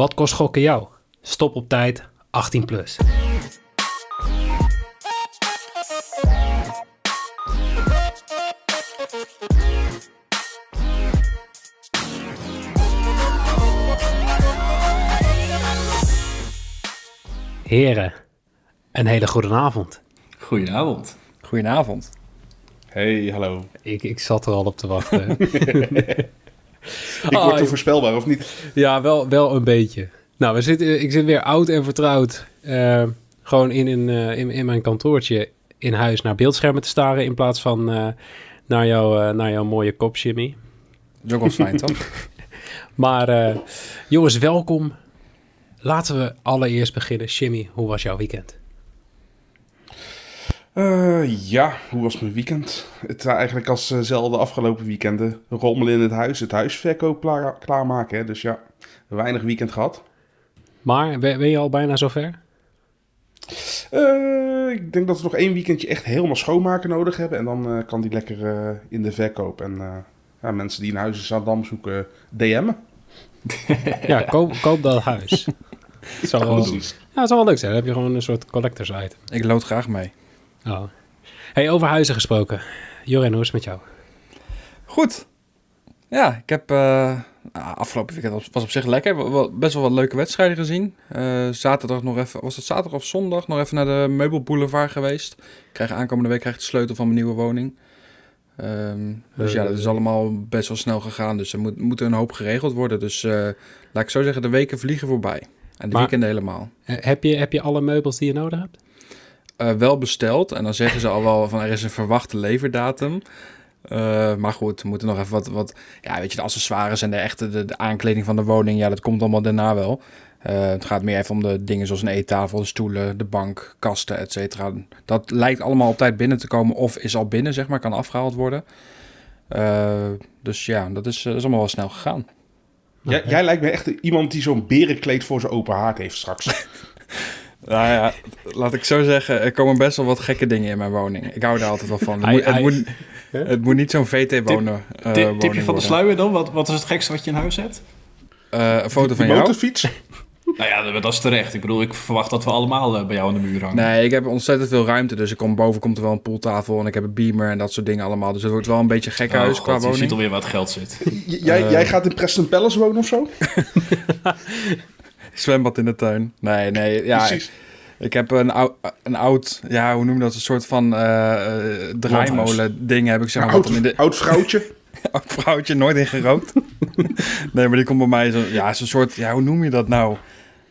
Wat kost gokken jou? Stop op tijd, 18 plus. Heren, een hele goede avond. Goedenavond. Goedenavond. Hey, hallo. Ik, ik zat er al op te wachten. Ik Ah, word te joh. voorspelbaar, of niet? Ja, wel, wel een beetje. Nou, we zitten, ik zit weer oud en vertrouwd. eh, gewoon in, in, eh, in, in mijn kantoortje in huis naar beeldschermen te staren... in plaats van eh, naar, jou, eh, naar jouw mooie kop, Jimmy. Dat wel fijn, toch? Maar eh, jongens, welkom. Laten we allereerst beginnen. Jimmy, hoe was jouw weekend? Eh, ja, hoe was mijn weekend? Het was eigenlijk als eh, zelden afgelopen weekenden. Rommelen in het huis, het huisverkoop klaar, klaarmaken. Hè? Dus ja, weinig weekend gehad. Maar ben, ben je al bijna zover? Eh, ik denk dat we nog één weekendje echt helemaal schoonmaken nodig hebben. En dan eh, kan die lekker eh, in de verkoop. En eh, ja, mensen die een huis in Zaandam zoeken, DM'en. Ja, koop, koop dat huis. Het zou wel, ja, het zou wel leuk zijn. Dan heb je gewoon een soort collectors item. Ik lood graag mee. Oh. Hey, over huizen gesproken. Joren, hoe is het met jou? Goed. Ja, ik heb eh, nou, afgelopen weekend was, op zich lekker. Best wel wat leuke wedstrijden gezien. Eh, zaterdag nog even, was het zaterdag of zondag, nog even naar de meubelboulevard geweest. Ik krijg aankomende week krijg ik de sleutel van mijn nieuwe woning. Ehm, dus ja, dat is allemaal best wel snel gegaan. Dus er moet, moet een hoop geregeld worden. Dus eh, laat ik zo zeggen, de weken vliegen voorbij. En de Maar- weekenden helemaal. Eh, heb, je, heb je alle meubels die je nodig hebt? Eh, wel besteld. En dan zeggen ze al wel van er is een verwachte leverdatum. Eh, maar goed, we moeten nog even wat, wat... Ja, weet je, de accessoires en de echte de, de aankleding van de woning... Ja, dat komt allemaal daarna wel. Eh, het gaat meer even om de dingen zoals een eettafel, de stoelen, de bank, kasten, et cetera. Dat lijkt allemaal op tijd binnen te komen of is al binnen, zeg maar, kan afgehaald worden. Eh, dus ja, dat is, dat is allemaal wel snel gegaan. Jij, jij lijkt me echt iemand die zo'n berenkleed voor zijn open haard heeft straks. Nou ja, laat ik zo zeggen, er komen best wel wat gekke dingen in mijn woning. Ik hou daar altijd wel van. Het, moet, het, moet, het moet niet zo'n VT-wonen Tip, uh, tipje van de sluier dan? Wat, wat is het gekste wat je in huis hebt? een foto van Die jou? motorfiets? Nou ja, dat- is terecht. Ik bedoel, ik verwacht dat we allemaal eh, bij jou aan de muur hangen. Nee, ik heb ontzettend veel ruimte. Dus ik kom boven komt er wel een pooltafel en ik heb een beamer en dat soort dingen allemaal. Dus het wordt wel een beetje gek Oh, huis God, qua je ziet woning. alweer wat geld zit. J- jij, Eh. jij gaat in Preston Palace wonen of zo? Zwembad in de tuin. Nee, nee, ja. Precies. Ik heb een oud, een oud, ja, hoe noem je dat? Een soort van eh, eh, draaimolen ding heb ik zeg maar. Dan in de, oud, oud vrouwtje. oud vrouwtje, nooit in gerookt. nee, maar die komt bij mij zo, ja, zo'n soort, ja, hoe noem je dat nou?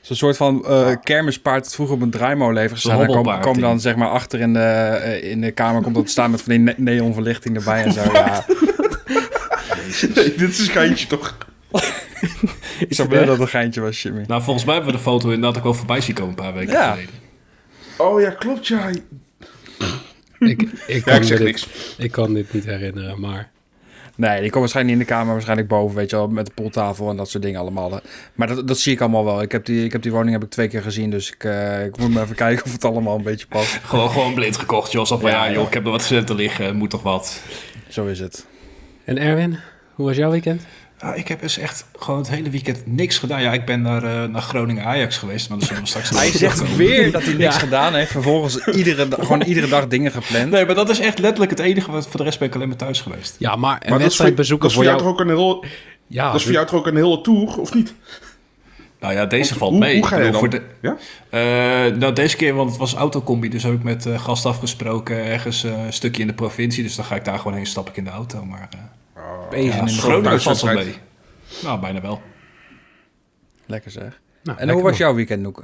Zo'n soort van eh, kermispaard dat vroeger op een draaimolen heeft gestaan. Dan kom, hobbelpaard kom dan zeg maar achter in de, in de kamer, komt dat te staan met van die ne- neonverlichting erbij en zo. Ja, Nee, dit is een geintje toch? ik zou willen dat het een geintje was, Jimmy. Nou, volgens mij hebben we de foto inderdaad ook wel voorbij zien komen een paar weken Ja. geleden. Oh ja, klopt ja. Ik, ik, Ja, kan ik zeg dit, niks. ik kan dit niet herinneren, maar... Nee, die komt waarschijnlijk niet in de kamer, waarschijnlijk boven, weet je wel, met de pooltafel en dat soort dingen allemaal. Maar dat, dat zie ik allemaal wel. Ik heb die, ik heb die woning heb ik twee keer gezien, dus ik, eh, ik moet maar even kijken of het allemaal een beetje past. Gewoon, gewoon blind gekocht, van, Ja, ja, ja. joh, ik heb er wat centen liggen, moet toch wat. Zo is het. En Erwin, hoe was jouw weekend? Ja, ik heb dus echt gewoon het hele weekend niks gedaan. Ja, ik ben naar, eh, naar Groningen Ajax geweest, maar daar zullen we straks Hij zegt weer dat hij niks gedaan heeft, vervolgens iedere, gewoon iedere dag dingen gepland. Nee, maar dat is echt letterlijk het enige. Wat, voor de rest ben ik alleen maar thuis geweest. Ja, maar een Maar dat wedstrijd dat bezoeken is voor voor jou jou... toch ook een heel, Ja, dat is voor jou toch ook een hele tour, of niet? Nou ja, deze valt hoe- mee. hoe ga je bedoel, dan? Voor de, Ja? Eh, nou, deze keer, want het was autocombi, dus heb ik met eh gast afgesproken ergens een stukje in de provincie. Dus dan ga ik daar gewoon heen, stap ik in de auto. Maar eh Bezig ja, in de Groningen valt wel mee. Nou, bijna wel. Lekker zeg. Nou, En lekker hoe was jouw weekend, Noeke?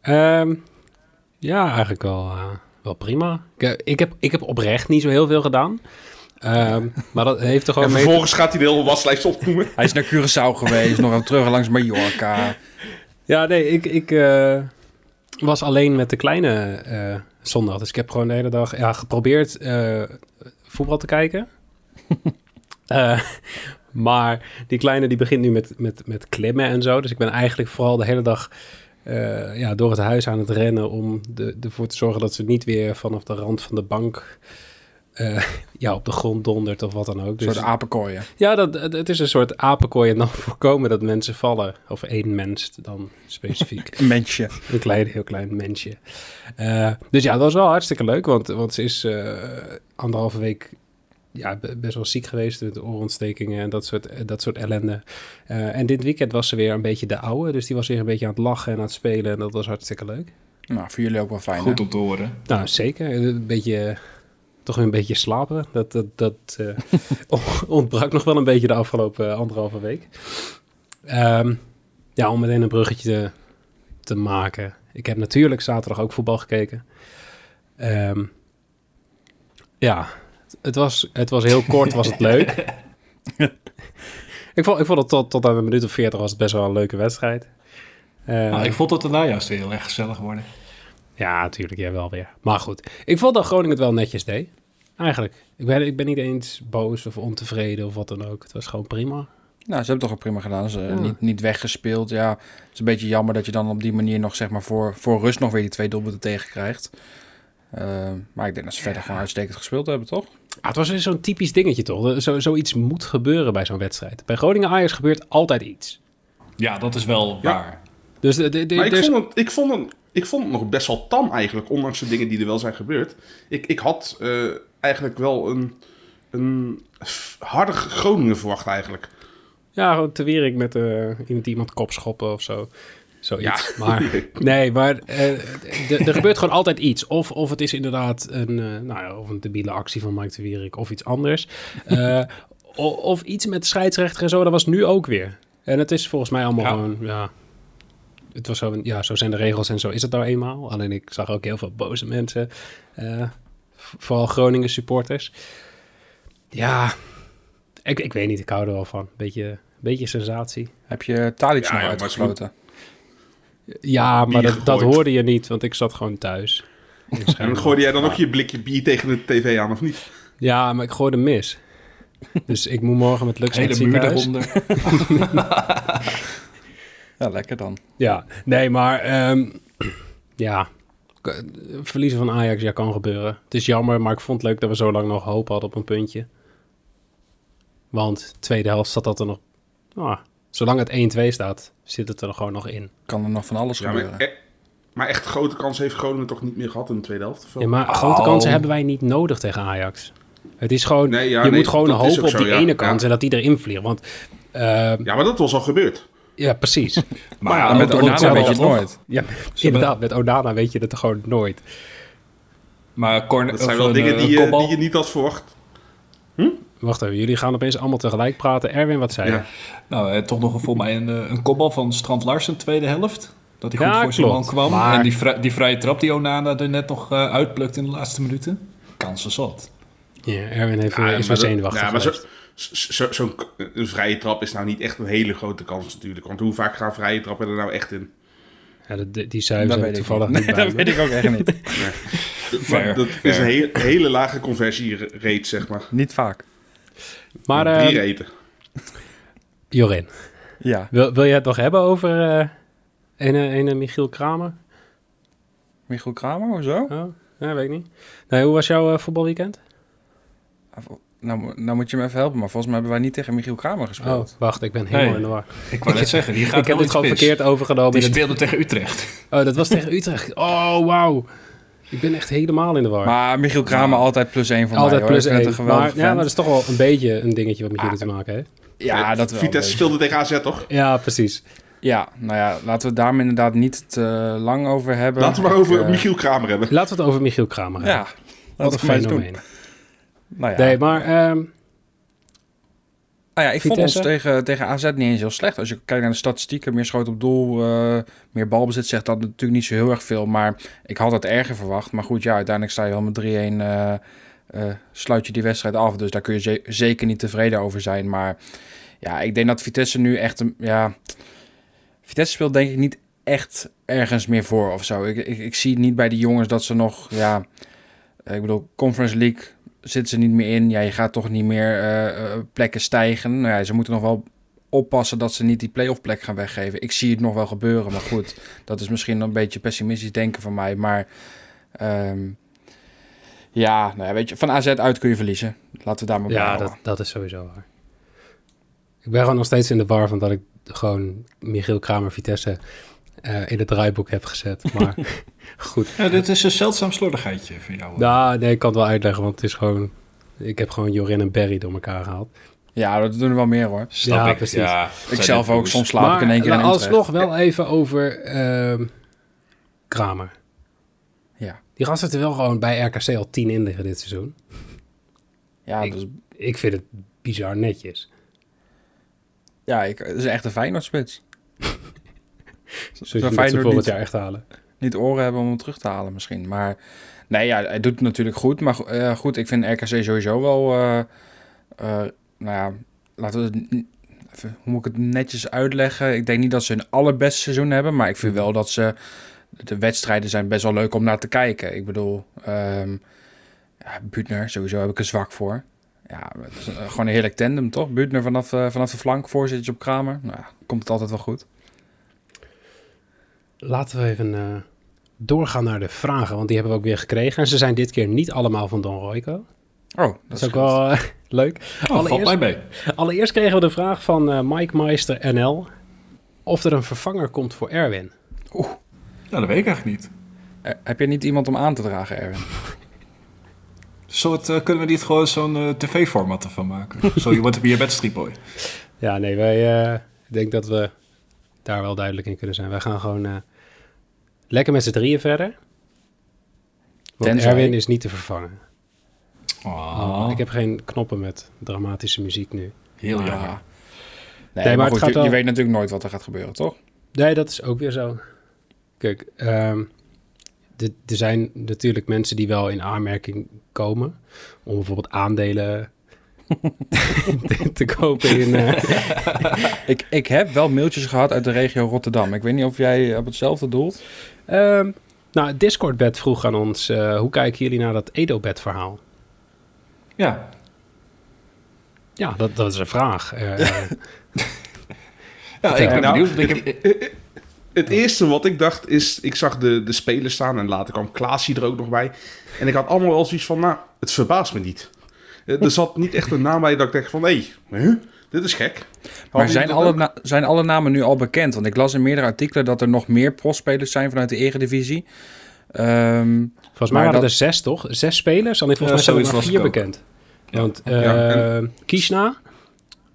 Ehm, ja, eigenlijk wel, eh, wel prima. Ik, eh, ik, heb, ik heb oprecht niet zo heel veel gedaan. Ehm, maar dat heeft toch En gewoon mee... vervolgens gaat hij de hele waslijst opnoemen. Hij is naar Curaçao geweest, nog even terug langs Mallorca. Ja, nee, ik, ik eh, was alleen met de kleine eh, zondag. Dus ik heb gewoon de hele dag ja, geprobeerd eh, voetbal te kijken. Eh, maar die kleine die begint nu met, met, met klimmen en zo. Dus ik ben eigenlijk vooral de hele dag eh, ja, door het huis aan het rennen... om de, ervoor te zorgen dat ze niet weer vanaf de rand van de bank eh, ja, op de grond dondert of wat dan ook. Een Dus, soort apenkooien. ja, dat, het is een soort apenkooi en dan voorkomen dat mensen vallen. Of één mens dan specifiek. Een mensje. Een klein, heel klein mensje. Dus ja, dat was wel hartstikke leuk, want, want ze is anderhalve week ja, be- best wel ziek geweest met oorontstekingen en dat soort, eh, dat soort ellende. Eh, en dit weekend was ze weer een beetje de oude, dus die was weer een beetje aan het lachen en aan het spelen en dat was hartstikke leuk. Nou, voor jullie ook wel fijn, Goed hè? om te horen. Nou, zeker. Een beetje, toch weer een beetje slapen. Dat, dat, dat eh, ontbrak nog wel een beetje de afgelopen eh, anderhalve week. Ehm, ja, om meteen een bruggetje te, te maken. Ik heb natuurlijk zaterdag ook voetbal gekeken. Ehm, ja, het was, het was heel kort, was het leuk. ik, vond, ik vond het tot, tot aan een minuut of 40 was het best wel een leuke wedstrijd. Eh, Nou, ik vond het daarna juist heel erg gezellig worden. ja, natuurlijk, jij wel weer. Maar goed, ik vond dat Groningen het wel netjes deed. Eigenlijk. Ik ben, ik ben niet eens boos of ontevreden of wat dan ook. Het was gewoon prima. Nou, ze hebben toch ook prima gedaan. Ze Ja. niet, niet weggespeeld. Ja, het is een beetje jammer dat je dan op die manier nog, zeg maar, voor, voor rust nog weer die twee doelpunten tegenkrijgt. Eh, maar ik denk dat ze verder gewoon uitstekend gespeeld hebben, toch? Ah, het was weer zo'n typisch dingetje toch? Zo, zoiets moet gebeuren bij zo'n wedstrijd. Bij Groningen Ajax gebeurt altijd iets. Ja, dat is wel Ja. waar. Dus de, de, de- Maar ik dus- vond, het, ik, vond het, ik vond het nog best wel tam eigenlijk, ondanks de dingen die er wel zijn gebeurd. Ik, ik had eh, eigenlijk wel een, een harde Groningen verwacht eigenlijk. Ja, gewoon te Wierik met eh, iemand, iemand kop schoppen of zo. Zoiets. Ja. Maar, nee, maar eh, er gebeurt gewoon altijd iets. Of, of het is inderdaad een, eh, nou ja, of een debiele actie van Mike de Wierik of iets anders. Eh, of iets met scheidsrechter en zo. Dat was nu ook weer. En het is volgens mij allemaal Ja. gewoon, ja... Het was zo, ja, zo zijn de regels en zo is het nou eenmaal. Alleen ik zag ook heel veel boze mensen. vooral Groningen supporters. Ja, ik, ik weet niet. Ik hou er wel van. Beetje, beetje sensatie. Heb je Tadic Ja, nog maar uitgesloten? Ja, maar dat, hoorde je niet, want ik zat gewoon thuis. En gooide jij dan ook je blikje bier tegen de tv aan, of niet? Ja, maar ik gooide mis. Dus ik moet morgen met Lux naar het Hele muur. Ja, lekker dan. Ja, nee, maar ehm, ja, verliezen van Ajax, ja, kan gebeuren. Het is jammer, maar ik vond het leuk dat we zo lang nog hoop hadden op een puntje. Want tweede helft zat dat er nog... ah, zolang het 1-2 staat, zit het er gewoon nog in. Kan er nog van alles Ja, gebeuren. maar, e- maar echt grote kans heeft Groningen toch niet meer gehad in de tweede helft? Ja, maar Oh. grote kansen hebben wij niet nodig tegen Ajax. Het is gewoon, Nee, ja, je nee, moet gewoon hopen op zo, die ja. ene kans Ja. en dat die erin vliegt. Want ehm, Ja, maar dat was al gebeurd. ja, precies. Maar ja, ja, met Onana weet je het nooit. Ja, inderdaad, met Onana weet je het gewoon nooit. Maar corner, Dat zijn wel een, dingen eh, die je, die je niet had verwacht. Wacht even, jullie gaan opeens allemaal tegelijk praten. Erwin, wat zei je? Ja. Nou, eh, toch nog voor mij een, eh, een kopbal van Strand Larsen, tweede helft. Dat hij goed Ja, voor zijn man kwam. Maar- En die, die vrije trap die Onana er net nog eh, uitplukt in de laatste minuten. Kansen zat. Ja, Erwin heeft, Ja, is maar zenuwachtig ja, maar zo, geweest. zo, zo'n een vrije trap is nou niet echt een hele grote kans natuurlijk. Want hoe vaak gaan vrije trappen er nou echt in? Ja, dat- die ik ik toevallig niet. Nee, bij dat weet ik ook echt niet. Fair, dat fair. is een heel- hele lage conversierate, zeg maar. niet vaak. Maar Drie eh eten. Jorin, Ja, wil, wil je het nog hebben over eh ene, ene Michiel Kramer? Michiel Kramer of zo? Oh, ja, weet ik niet. Nee, hoe was jouw eh, voetbalweekend? Nou, mo- nou moet je me even helpen, maar volgens mij hebben wij niet tegen Michiel Kramer Oh, gespeeld. wacht, ik ben helemaal Nee. in de war. Ik wou net zeggen, die gaat ik heb iets gewoon verkeerd overgenomen. Die het- speelde tegen Utrecht. Oh, dat was tegen Utrecht. Oh, wauw. Ik ben echt helemaal in de war. Maar Michiel Kramer altijd plus één voor Altijd mij. hoor. plus vind het één. een geweldige Maar, ja, maar dat is toch wel een beetje een dingetje wat met jullie Ah, te maken heeft. Ja, dat wel. Vitesse speelde tegen AZ, toch? Ja, precies. Ja, nou ja, laten we het daar inderdaad niet te lang over hebben. Laten we maar over eh, Michiel Kramer hebben. Laten we het over Michiel Kramer hebben. Ja, Wat laten een eens doen. fenomeen. Nou ja. Nee, maar ehm, Nou ja, ik vond ons tegen, tegen AZ niet eens heel slecht. Als je kijkt naar de statistieken, meer schoot op doel, eh, meer balbezit, zegt dat natuurlijk niet zo heel erg veel. Maar ik had het erger verwacht. Maar goed, ja, uiteindelijk sta je wel met 3-1, eh, eh, sluit je die wedstrijd af. Dus daar kun je ze- zeker niet tevreden over zijn. Maar ja, ik denk dat Vitesse nu echt, een, ja... Vitesse speelt denk ik niet echt ergens meer voor of zo. Ik, ik, ik zie niet bij die jongens dat ze nog, ja... Ik bedoel, Conference League zitten ze niet meer in. Ja, je gaat toch niet meer eh, eh, plekken stijgen. Nou ja, ze moeten nog wel oppassen dat ze niet die playoff plek gaan weggeven. Ik zie het nog wel gebeuren, maar goed, dat is misschien een beetje pessimistisch denken van mij. Maar ehm, Ja, nou ja, weet je, van AZ uit kun je verliezen. Laten we daar maar bij Ja, dat, dat is sowieso waar. Ik ben gewoon nog steeds in de war van dat ik gewoon Michiel Kramer Vitesse eh, in het draaiboek heb gezet. Maar goed. Ja, dit is een zeldzaam slordigheidje voor jou. Nou, nee, ik kan het wel uitleggen, want het is gewoon... Ik heb gewoon Jorin en Barry door elkaar gehaald. Ja, dat doen er wel meer hoor. Snap ja, ik. precies. Ja, Ik zelf ook, soms slaap ik in één keer in maar Utrecht. alsnog wel even over ehm, Kramer. Ja, Die gast heeft er wel gewoon bij RKC al 10 in liggen dit seizoen. ja, Ik- dus, Ik vind het bizar netjes. ja ik, het is echt een Feyenoord-spits. Zou je ze volgend jaar echt halen. Niet oren hebben om hem terug te halen misschien. Maar nee, ja, hij doet het natuurlijk goed. Maar eh, goed, ik vind RKC sowieso wel... eh, nou ja, laten we het... Even, hoe moet ik het netjes uitleggen? Ik denk niet dat ze hun allerbeste seizoen hebben. Maar ik vind wel dat ze... De wedstrijden zijn best wel leuk om naar te kijken. Ik bedoel... ehm ja, Buutner, sowieso heb ik een zwak voor. Ja, het is gewoon een heerlijk tandem, toch? Buutner vanaf, vanaf de flank, voorzitje op Kramer. Nou, ja, komt het altijd wel goed. Laten we even eh, doorgaan naar de vragen, want die hebben we ook weer gekregen. En ze zijn dit keer niet allemaal van Don Royco. Oh, dat, Dat is ook wel eh, leuk. Oh, valt mij Allereerst, mee. allereerst kregen we de vraag van eh, Mike Meister NL... of er een vervanger komt voor Erwin. Nou, dat weet ik eigenlijk niet. Eh, heb je niet iemand om aan te dragen, Erwin? Soort, eh, kunnen we niet gewoon zo'n tv-format ervan maken? Zo, je wordt je bed Street Boy. Ja, nee, wij eh, ik denk dat we daar wel duidelijk in kunnen zijn. Wij gaan gewoon eh, lekker met z'n drieën verder. Want Tenzij- Erwin is niet te vervangen. Oh, Ik heb geen knoppen met dramatische muziek nu. heel Ah. jammer. Nee, maar maar, het goed, gaat je, weet natuurlijk nooit wat er gaat gebeuren, toch? Nee, dat is ook weer zo. Kijk, de- er zijn natuurlijk mensen die wel in aanmerking komen om bijvoorbeeld aandelen te, te kopen in. eh, Ik, ik heb wel mailtjes gehad uit de regio Rotterdam. Ik weet niet of jij op hetzelfde doelt. ehm, nou, Discord-bed vroeg aan ons: eh, hoe kijken jullie naar dat Edo-bed-verhaal? Ja, Ja, dat, dat is een vraag. Eh, ja ik ben Nou, benieuwd. Ik het eerste wat ik dacht is, ik zag de, de spelers staan en later kwam Klaasje er ook nog bij. En ik had allemaal wel zoiets van, nou, het verbaast me niet. Eh, Er zat niet echt een naam bij dat ik dacht van, hé, huh, dit is gek. Maar zijn alle, na- zijn alle namen nu al bekend? Want ik las in meerdere artikelen dat er nog meer profspelers zijn vanuit de Eredivisie. Ehm volgens mij Maar waren dat- er zes, toch? Zes spelers. En volgens Ja, mij zijn er vier bekend. Ja. Want Ja, eh Kiesna,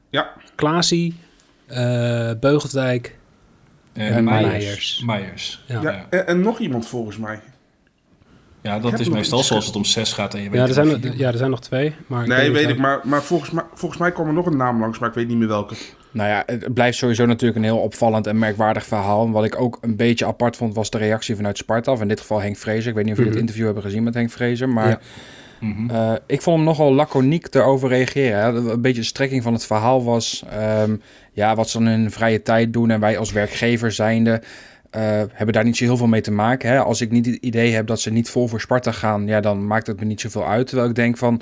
Ja, Klaasie, eh en Meijers. Meijers. Meijers. Ja. ja. En, en nog iemand volgens mij. Ja, dat is nog meestal zoals het om zes gaat en je weet Ja, er zijn, vier. ja, er zijn nog twee. Maar Nee, weet ik, maar, maar volgens, mij, volgens mij kwam er nog een naam langs, maar ik weet niet meer welke. Nou ja, het blijft sowieso natuurlijk een heel opvallend en merkwaardig verhaal. En Wat ik ook een beetje apart vond, was de reactie vanuit Sparta. Of in dit geval Henk Vrezer. Ik weet niet of jullie Mhm. het interview hebben gezien met Henk Vrezer. Maar Ja. Mhm. eh, ik vond hem nogal laconiek erover reageren. Hè. Een beetje de strekking van het verhaal was... ehm, ja, wat ze dan in hun vrije tijd doen. En wij als werkgever zijnde... eh, hebben daar niet zo heel veel mee te maken. Hè. Als ik niet het idee heb dat ze niet vol voor Sparta gaan... Ja, dan maakt het me niet zoveel uit. Terwijl ik denk van...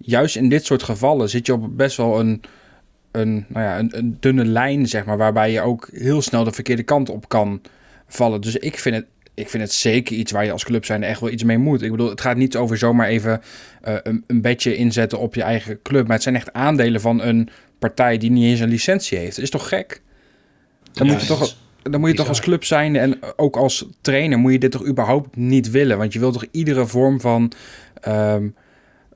Juist in dit soort gevallen zit je op best wel een een, nou ja, een, een dunne lijn, zeg maar, waarbij je ook heel snel de verkeerde kant op kan vallen. Dus ik vind het, ik vind het zeker iets waar je als club zijn echt wel iets mee moet. Ik bedoel, het gaat niet over zomaar even eh, een, een bedje inzetten op je eigen club, maar het zijn echt aandelen van een partij die niet eens een licentie heeft. Dat is toch gek? Dan Ja, moet je toch, dan moet je toch als club zijn en ook als trainer moet je dit toch überhaupt niet willen. Want je wilt toch iedere vorm van... ehm,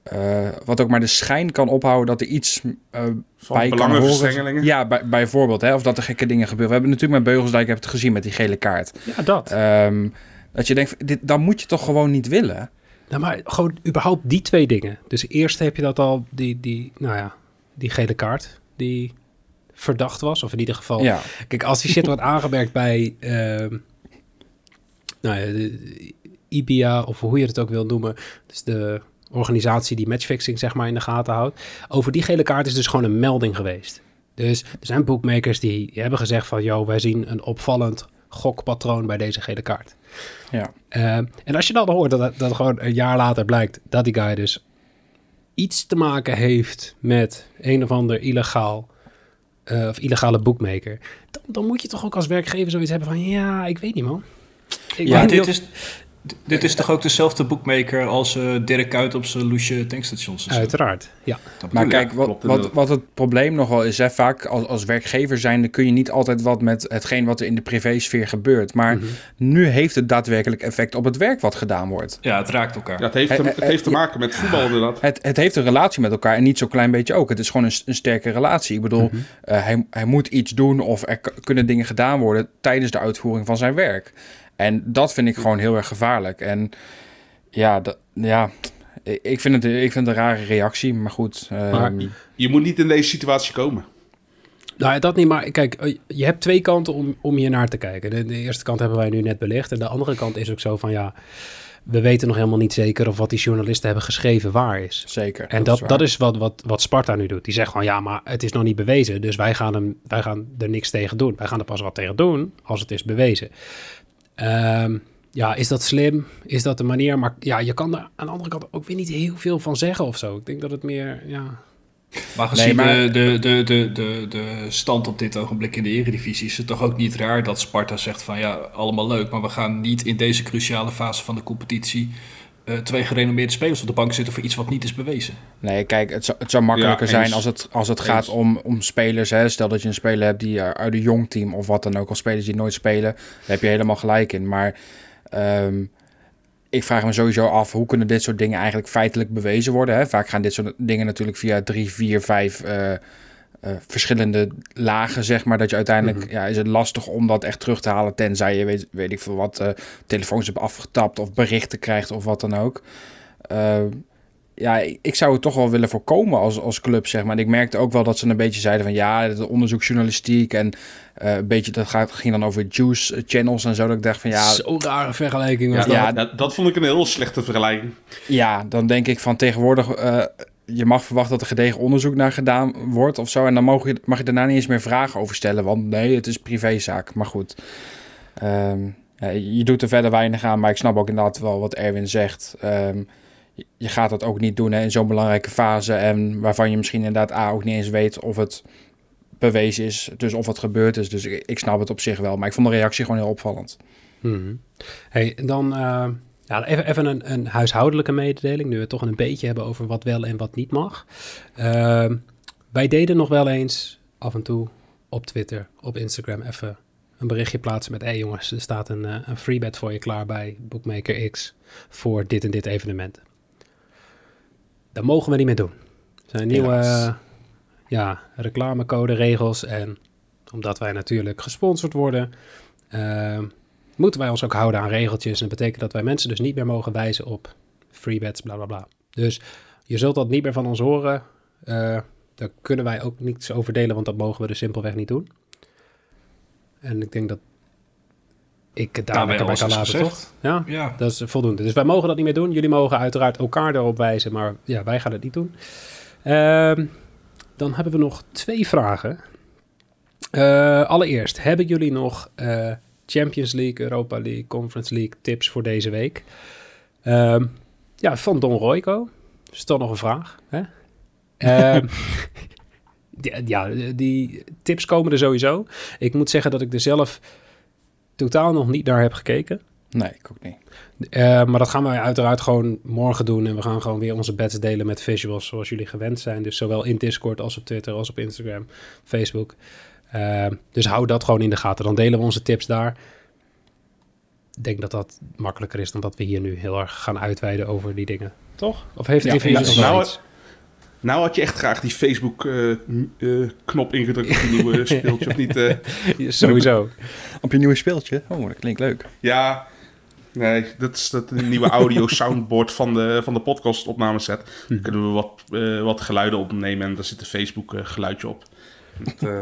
eh, wat ook maar de schijn kan ophouden dat er iets eh, Van bij kan horen. Ja, bij, bijvoorbeeld. Hè, of dat er gekke dingen gebeuren. We hebben natuurlijk met Beugelsdijk heb het gezien met die gele kaart. Ja, dat. Ehm, dat je denkt, dit, dat moet je toch gewoon niet willen? Nou, maar gewoon überhaupt die twee dingen. Dus eerst heb je dat al, die, die, nou ja, die gele kaart die verdacht was. Of in ieder geval, Ja. kijk, als die shit wordt aangemerkt bij, ehm, nou ja, de, IBIA of hoe je het ook wil noemen. Dus de organisatie die matchfixing zeg maar in de gaten houdt. Over die gele kaart is dus gewoon een melding geweest. Dus er zijn bookmakers die hebben gezegd van, yo, wij zien een opvallend gokpatroon bij deze gele kaart. Ja. Uh, en als je dan hoort dat, dat gewoon een jaar later blijkt dat die guy dus iets te maken heeft met een of ander illegaal uh, of illegale bookmaker, dan, dan, moet je toch ook als werkgever zoiets hebben van ja, ik weet niet man. Ik ja, dit is, D- dit is toch ook dezelfde boekmaker als eh, Dirk Kuyt op zijn loesje tankstations? en zo? Uiteraard, ja. Dat Maar kijk, wat, wat, wat het probleem nogal is, hè, vaak als, als werkgever zijnde kun je niet altijd wat met hetgeen wat er in de privésfeer gebeurt. Maar Mhm. nu heeft het daadwerkelijk effect op het werk wat gedaan wordt. Ja, het raakt elkaar. Ja, het heeft, te, het heeft te maken met voetbal inderdaad. Het, het heeft een relatie met elkaar en niet zo'n klein beetje ook. Het is gewoon een, een sterke relatie. Ik bedoel, eh, hij, hij moet iets doen of er kunnen dingen gedaan worden tijdens de uitvoering van zijn werk. En dat vind ik gewoon heel erg gevaarlijk. En ja, dat, ja ik vind, het, ik vind het een rare reactie, maar goed. Maar- ehm, Je moet niet in deze situatie komen. Nou, dat niet, maar kijk, eh, je hebt twee kanten om, om hier naar te kijken. De, de eerste kant hebben wij nu net belicht. En de andere kant is ook zo van, ja, we weten nog helemaal niet zeker of wat die journalisten hebben geschreven waar is. zeker. En dat, waar. dat is wat, wat, wat Sparta nu doet. Die zegt gewoon, ja, maar het is nog niet bewezen. Dus wij gaan, hem, wij gaan er niks tegen doen. Wij gaan er pas wat tegen doen als het is bewezen. Ehm, ja, is dat slim? Is dat de manier? Maar ja, je kan er aan de andere kant ook weer niet heel veel van zeggen of zo. Ik denk dat het meer, ja... Maar gezien Nee, maar- De, de, de, de, de, de stand op dit ogenblik in de Eredivisie... is het toch ook niet raar dat Sparta zegt van... ja, allemaal leuk, maar we gaan niet in deze cruciale fase van de competitie... eh, twee gerenommeerde spelers op de bank zitten voor iets wat niet is bewezen. Nee, kijk, het zou, het zou makkelijker Ja, zijn als het, als het gaat om, om spelers. Hè. Stel dat je een speler hebt die eh, uit een jong team of wat dan ook, of spelers die nooit spelen, daar heb je helemaal gelijk in. Maar ehm, ik vraag me sowieso af, hoe kunnen dit soort dingen eigenlijk feitelijk bewezen worden? Hè? Vaak gaan dit soort dingen natuurlijk via drie, vier, vijf eh, eh, verschillende lagen, zeg maar. Dat je uiteindelijk, ja, is het lastig om dat echt terug te halen, tenzij je weet, weet ik veel wat, eh, telefoons hebt afgetapt of berichten krijgt of wat dan ook. Ehm, ja, ik zou het toch wel willen voorkomen als, als club, zeg maar. En ik merkte ook wel dat ze een beetje zeiden van... ja, het onderzoeksjournalistiek en eh, een beetje... dat gaat, ging dan over juice channels en zo. Dat ik dacht van ja, Zo'n rare vergelijking was Ja, dat. ja. dat, dat vond ik een heel slechte vergelijking. ja, dan denk ik van tegenwoordig... eh, je mag verwachten dat er gedegen onderzoek naar gedaan wordt of zo. En dan mag je, mag je daarna niet eens meer vragen over stellen. Want nee, het is privézaak. Maar goed, Ehm, je doet er verder weinig aan. Maar ik snap ook inderdaad wel wat Erwin zegt. Ehm, je- gaat dat ook niet doen hè, in zo'n belangrijke fase. En waarvan je misschien inderdaad A ook niet eens weet of het bewezen is. Dus of het gebeurd is. Dus ik, snap het op zich wel. Maar ik vond de reactie gewoon heel opvallend. Mhm. Hey, dan eh, ja, even, even een, een huishoudelijke mededeling. Nu we het toch een beetje hebben over wat wel en wat niet mag. Ehm, wij deden nog wel eens af en toe op Twitter, op Instagram even een berichtje plaatsen met... hé hey jongens, er staat een, eh, een free bet voor je klaar bij Bookmaker X voor dit en dit evenement. Daar mogen we niet meer doen. Er zijn nieuwe eh, ja, reclamecode regels en omdat wij natuurlijk gesponsord worden... ehm, moeten wij ons ook houden aan regeltjes. En dat betekent dat wij mensen dus niet meer mogen wijzen op free bets, bla bla bla. Dus je zult dat niet meer van ons horen. Eh, daar kunnen wij ook niets over delen, want dat mogen we dus simpelweg niet doen. En ik denk dat ik het daar Daarbij lekker bij kan laten, gezegd. toch? Ja, Ja, dat is voldoende. Dus wij mogen dat niet meer doen. Jullie mogen uiteraard elkaar erop wijzen, maar ja, wij gaan het niet doen. Ehm, dan hebben we nog twee vragen. Eh, allereerst, hebben jullie nog eh, Champions League, Europa League, Conference League tips voor deze week? Ehm, ja, van Don Royco. Is toch nog een vraag? Hè? Ehm, die- ja, die tips komen er sowieso. Ik moet zeggen dat ik er zelf totaal nog niet naar heb gekeken. Nee, ik ook niet. Eh, maar dat gaan wij uiteraard gewoon morgen doen. En we gaan gewoon weer onze bets delen met visuals zoals jullie gewend zijn. Dus zowel in Discord als op Twitter als op Instagram, Facebook. Eh, dus hou dat gewoon in de gaten. Dan delen we onze tips daar. Ik denk dat dat makkelijker is dan dat we hier nu heel erg gaan uitweiden over die dingen. Toch? Of heeft Ja, even ja, nog nou, iets? Nou had je echt graag die Facebook-knop ingedrukt op die nieuwe speeltje, of niet? eh? Sowieso. Op je nieuwe speeltje? Oh, dat klinkt leuk. Ja, nee, dat is dat een nieuwe audio-soundboard van de, van de podcast-opnameset. Dan kunnen we wat, eh, wat geluiden opnemen en daar zit een Facebook-geluidje op. Dat eh,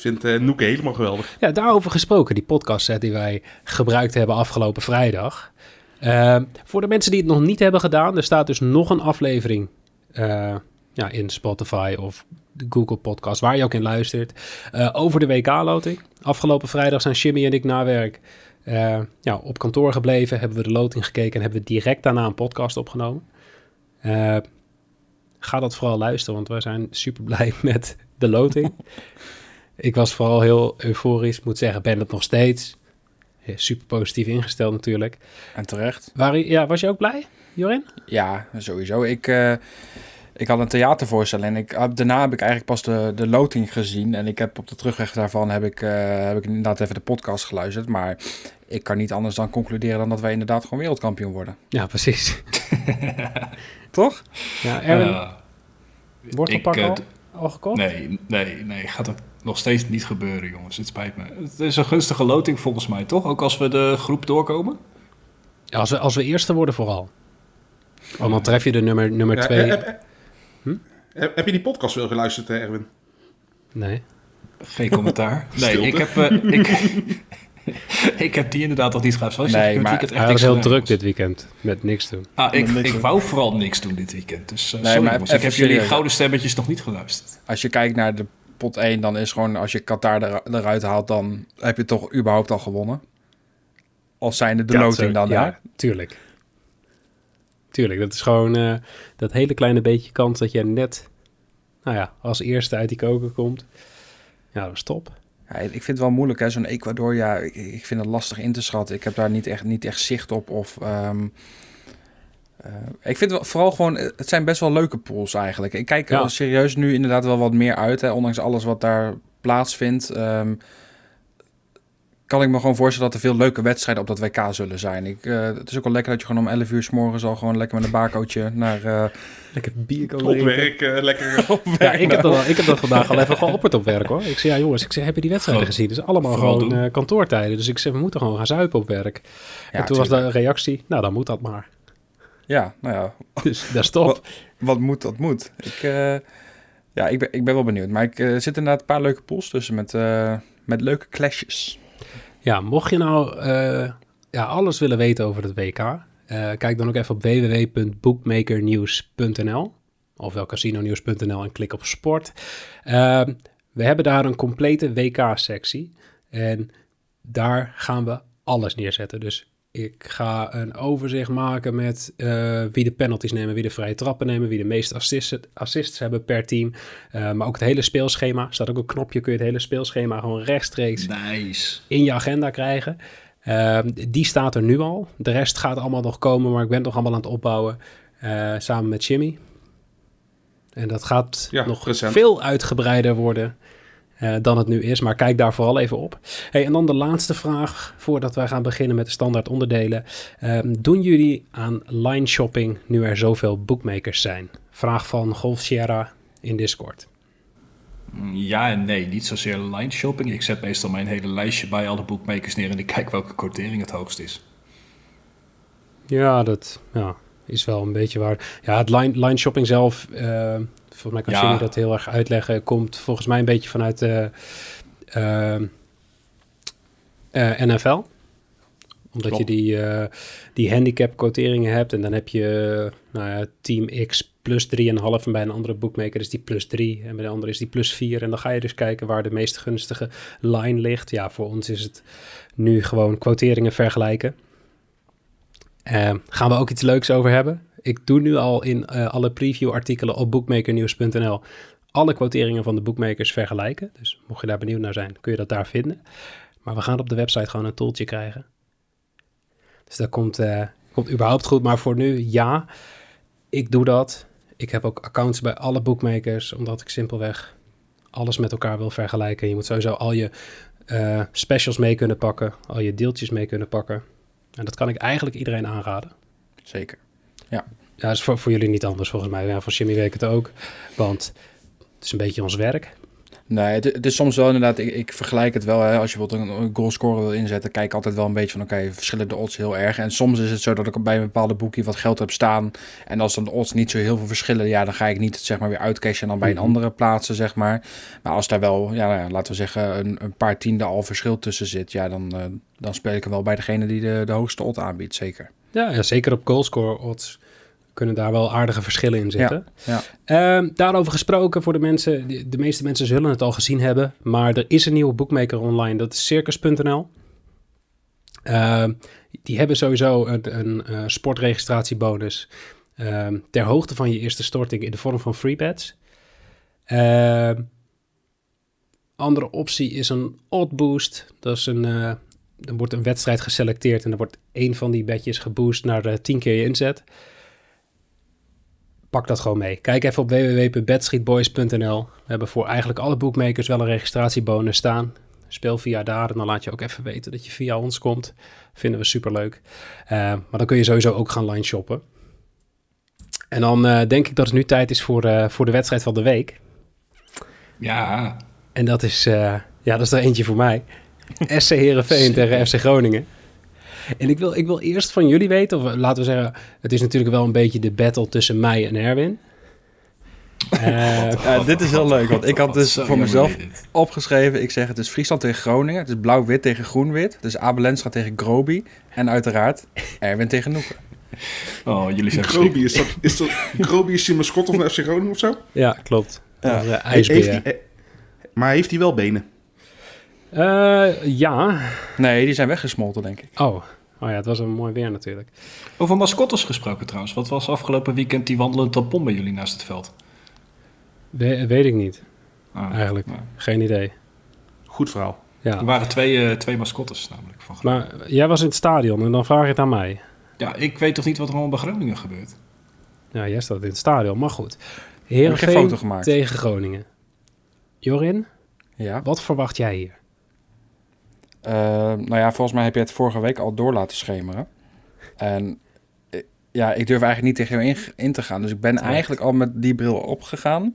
vindt eh Noeke helemaal geweldig. Ja, daarover gesproken, die podcast die wij gebruikt hebben afgelopen vrijdag. Ehm, voor de mensen die het nog niet hebben gedaan, er staat dus nog een aflevering eh, ja, in Spotify of de Google Podcast, waar je ook in luistert, eh, over de WK-loting. Afgelopen vrijdag zijn Jimmy en ik na werk ja, op kantoor gebleven, hebben we de loting gekeken en hebben we direct daarna een podcast opgenomen. Ga dat vooral luisteren, want wij zijn super blij met de loting. Ik was vooral heel euforisch. Moet zeggen, ben het nog steeds. super positief ingesteld natuurlijk. En terecht. Waar, ja, was je ook blij, Jorin? Ja, sowieso. Ik, eh, ik had een theatervoorstelling en ik, had- daarna heb ik eigenlijk pas de, de loting gezien. En ik heb op de terugweg daarvan heb ik, eh, heb ik inderdaad even de podcast geluisterd. Maar ik kan niet anders dan concluderen dan dat wij inderdaad gewoon wereldkampioen worden. Ja, precies. Toch? Ja, Erwin, Eh, wortelpak ik, al, al gekocht? Nee, nee, nee, gaat ook nog steeds niet gebeuren, jongens. Het spijt me. Het is een gunstige loting volgens mij, toch? Ook als we de groep doorkomen? Ja, als, we, als we eerste worden vooral. Want dan tref je de nummer, nummer Ja, twee. heb, heb- heb- heb je die podcast wel geluisterd, hè, Erwin? Nee. Geen commentaar. nee, ik heb, eh, ik, ik heb die inderdaad nog niet geluisterd. Nee, Nee, maar weekend echt Hij was heel gedaan, druk dit weekend. Met niks doen. Ah, ik, ik doen. wou vooral niks doen dit weekend. Dus uh, Nee, sorry, maar jongens. Ik heb jullie gouden stemmetjes nog niet geluisterd. Als je kijkt naar de pot 1, dan is gewoon als je Qatar er, eruit haalt, dan heb je toch überhaupt al gewonnen. Als zijnde de Ja, loting dan ja, daar. tuurlijk. Tuurlijk, dat is gewoon eh, dat hele kleine beetje kans dat je net, nou ja, als eerste uit die koker komt. Ja, dat is top. Ja, ik vind het wel moeilijk, hè, zo'n Ecuador. Ja, ik, ik vind het lastig in te schatten. Ik heb daar niet echt, niet echt zicht op. Of, ehm, eh, ik vind wel, vooral gewoon, eh, het zijn best wel leuke pools eigenlijk. Ik kijk er Ja. serieus nu inderdaad wel wat meer uit, hè, ondanks alles wat daar plaatsvindt. ehm, kan ik me gewoon voorstellen dat er veel leuke wedstrijden op dat WK zullen zijn. Ik, eh, het is ook wel lekker dat je gewoon om 11 uur s morgens al gewoon lekker met een baarcootje naar... eh, Lekker bier kan Op werk, lekker. Ja, ik heb, dat, al- ik heb dat vandaag al even geopperd op werk hoor. Ik zei, ja jongens, ik zei, heb je die wedstrijden Oh, gezien? Het is allemaal gewoon kantoortijden. Dus ik zei, we moeten gewoon gaan zuipen op werk. ja, en toen was de reactie, nou dan moet dat maar. Ja, nou ja, Dus dat is top. wat moet, dat moet. Ik, eh, ja, ik ben, ik ben wel benieuwd. Maar ik eh, zit inderdaad een paar leuke pools tussen met, eh, met leuke clashes. Ja, mocht je nou ja, alles willen weten over het WK, kijk dan ook even op www.bookmakernieuws.nl of wel casinonews.nl en klik op sport. Ehm, we hebben daar een complete WK-sectie en daar gaan we alles neerzetten. Dus ik ga een overzicht maken met eh, wie de penalties nemen, wie de vrije trappen nemen, wie de meeste assists, assists hebben per team. Eh, maar ook het hele speelschema. Er staat ook een knopje, kun je het hele speelschema gewoon rechtstreeks Nice. in je agenda krijgen. Ehm, die staat er nu al. De rest gaat allemaal nog komen, maar ik ben het nog allemaal aan het opbouwen eh, samen met Jimmy. En dat gaat Ja, nog recent. veel uitgebreider worden eh, dan het nu is. Maar kijk daar vooral even op. Hey, en dan de laatste vraag voordat wij gaan beginnen met de standaard onderdelen. Ehm, doen jullie aan line shopping nu er zoveel bookmakers zijn? Vraag van Golf Sierra in Discord. Mm, Ja en nee, niet zozeer line shopping. Ik zet meestal mijn hele lijstje bij alle boekmakers neer en ik kijk welke quotering het hoogst is. Ja, dat ja, is wel een beetje waar. Ja, het line, line shopping zelf, eh volgens mij kan Ja. Jimmy dat heel erg uitleggen, komt volgens mij een beetje vanuit de ehm, eh, NFL. Omdat je die, eh, die handicap quoteringen hebt en dan heb je nou ja, team X plus 3,5 en bij een andere bookmaker is die plus 3 en bij de andere is die plus 4. En dan ga je dus kijken waar de meest gunstige line ligt. Ja, voor ons is het nu gewoon quoteringen vergelijken. Eh, gaan we ook iets leuks over hebben. Ik doe nu al in eh, alle preview-artikelen op bookmakernieuws.nl alle quoteringen van de bookmakers vergelijken. Dus mocht je daar benieuwd naar zijn, kun je dat daar vinden. Maar we gaan op de website gewoon een tooltje krijgen. Dus dat komt, eh, komt überhaupt goed. Maar voor nu, ja, ik doe dat. Ik heb ook accounts bij alle bookmakers, omdat ik simpelweg alles met elkaar wil vergelijken. Je moet sowieso al je eh, specials mee kunnen pakken, al je deeltjes mee kunnen pakken. En dat kan ik eigenlijk iedereen aanraden. Zeker. Ja, dat is voor, voor jullie niet anders volgens mij. Ja, voor Jimmy weet ik het ook. Want het is een beetje ons werk. Nee, het, het is soms wel inderdaad, ik, ik vergelijk het wel. Hè, als je bijvoorbeeld een, goalscorer wil inzetten, kijk altijd wel een beetje van, oké, verschillen de odds heel erg. En soms is het zo dat ik bij een bepaalde boekje wat geld heb staan. En als dan de odds niet zo heel veel verschillen, ja, dan ga ik niet zeg maar weer uitcashen en dan bij een Mhm. andere plaatsen, zeg maar. Maar als daar wel, ja, nou ja, laten we zeggen, een, een paar tiende al verschil tussen zit, ja, dan, eh, dan speel ik er wel bij degene die de, de hoogste odd aanbiedt, zeker. Ja, ja zeker op goalscore odds kunnen daar wel aardige verschillen in zitten. ja. Ehm, daarover gesproken voor de mensen, de, de meeste mensen zullen het al gezien hebben, maar er is een nieuwe bookmaker online, dat is circus.nl. Ehm, die hebben sowieso een, een eh, sportregistratiebonus ehm, ter hoogte van je eerste storting in de vorm van free bets. Andere optie is een odd boost. Dat is een, eh, dan wordt een wedstrijd geselecteerd en dan wordt één van die bedjes geboost naar de 10 keer je inzet. Pak dat gewoon mee. Kijk even op www.bedstreetboys.nl. We hebben voor eigenlijk alle bookmakers wel een registratiebonus staan. Speel via daar en dan laat je ook even weten dat je via ons komt. Vinden we superleuk. Uh, maar dan kun je sowieso ook gaan line shoppen. En dan uh, denk ik dat het nu tijd is voor, uh, voor de wedstrijd van de week. Ja. En dat is, ja, dat is er eentje voor mij. SC Heerenveen tegen FC Groningen. En ik wil, ik wil eerst van jullie weten, of laten we zeggen, het is natuurlijk wel een beetje de battle tussen mij en Erwin. Uh, dit is heel leuk, want ik had dus voor mezelf opgeschreven, ik zeg het is Friesland tegen Groningen, het is blauw-wit tegen groen-wit, het is Abelensra tegen Groby en uiteraard Erwin tegen Noeken. Oh, jullie zijn Groby, is dat, is dat, Groby is je mascotte van FC Groningen of zo? Ja, klopt. Ja. IJsbeer. Heeft hij, maar heeft hij wel benen? Uh, ja. Nee, die zijn weggesmolten, denk ik. Oh. Oh ja, het was een mooi weer natuurlijk. Over mascottes gesproken trouwens. Wat was afgelopen weekend die wandelende tampon bij jullie naast het veld? We, weet ik niet. Ah, Eigenlijk. Geen idee. Goed verhaal. Ja. Er waren twee, uh, twee mascottes namelijk. Van maar jij was in het stadion en dan vraag je het aan mij. Ja, ik weet toch niet wat er allemaal bij Groningen gebeurt? Ja, jij staat in het stadion, maar goed. Geen foto Heerenveen gemaakt? tegen Groningen. Jorin, Ja. wat verwacht jij hier? Uh, nou ja, volgens mij heb je het vorige week al door laten schemeren. En eh, ja, ik durf eigenlijk niet tegen jou in, in te gaan. Dus ik ben Terecht. eigenlijk al met die bril opgegaan.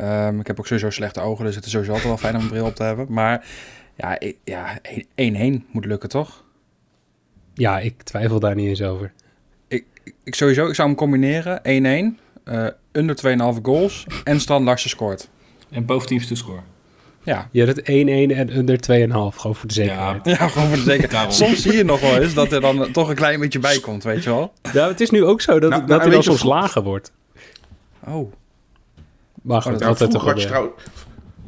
Um, ik heb ook sowieso slechte ogen, dus het is sowieso altijd wel fijn om een bril op te hebben. Maar ja, ik, ja 1-1 moet lukken, toch? Ja, ik twijfel daar niet eens over. Ik, ik sowieso, ik zou hem combineren. 1-1, uh, under 2,5 goals en Strand Larsen scoort. En both teams to score. Ja. Je had het 1-1 en onder 2,5, gewoon voor de zekerheid. Ja, gewoon voor de zekerheid. Soms zie je nog wel eens dat er dan toch een klein beetje bij komt, weet je wel. Ja, het is nu ook zo dat, Nou, dat nou, hij weet dan je, soms lager wordt. Oh, Maar goed, dat Ja, altijd vroeger, had je proberen. trouw...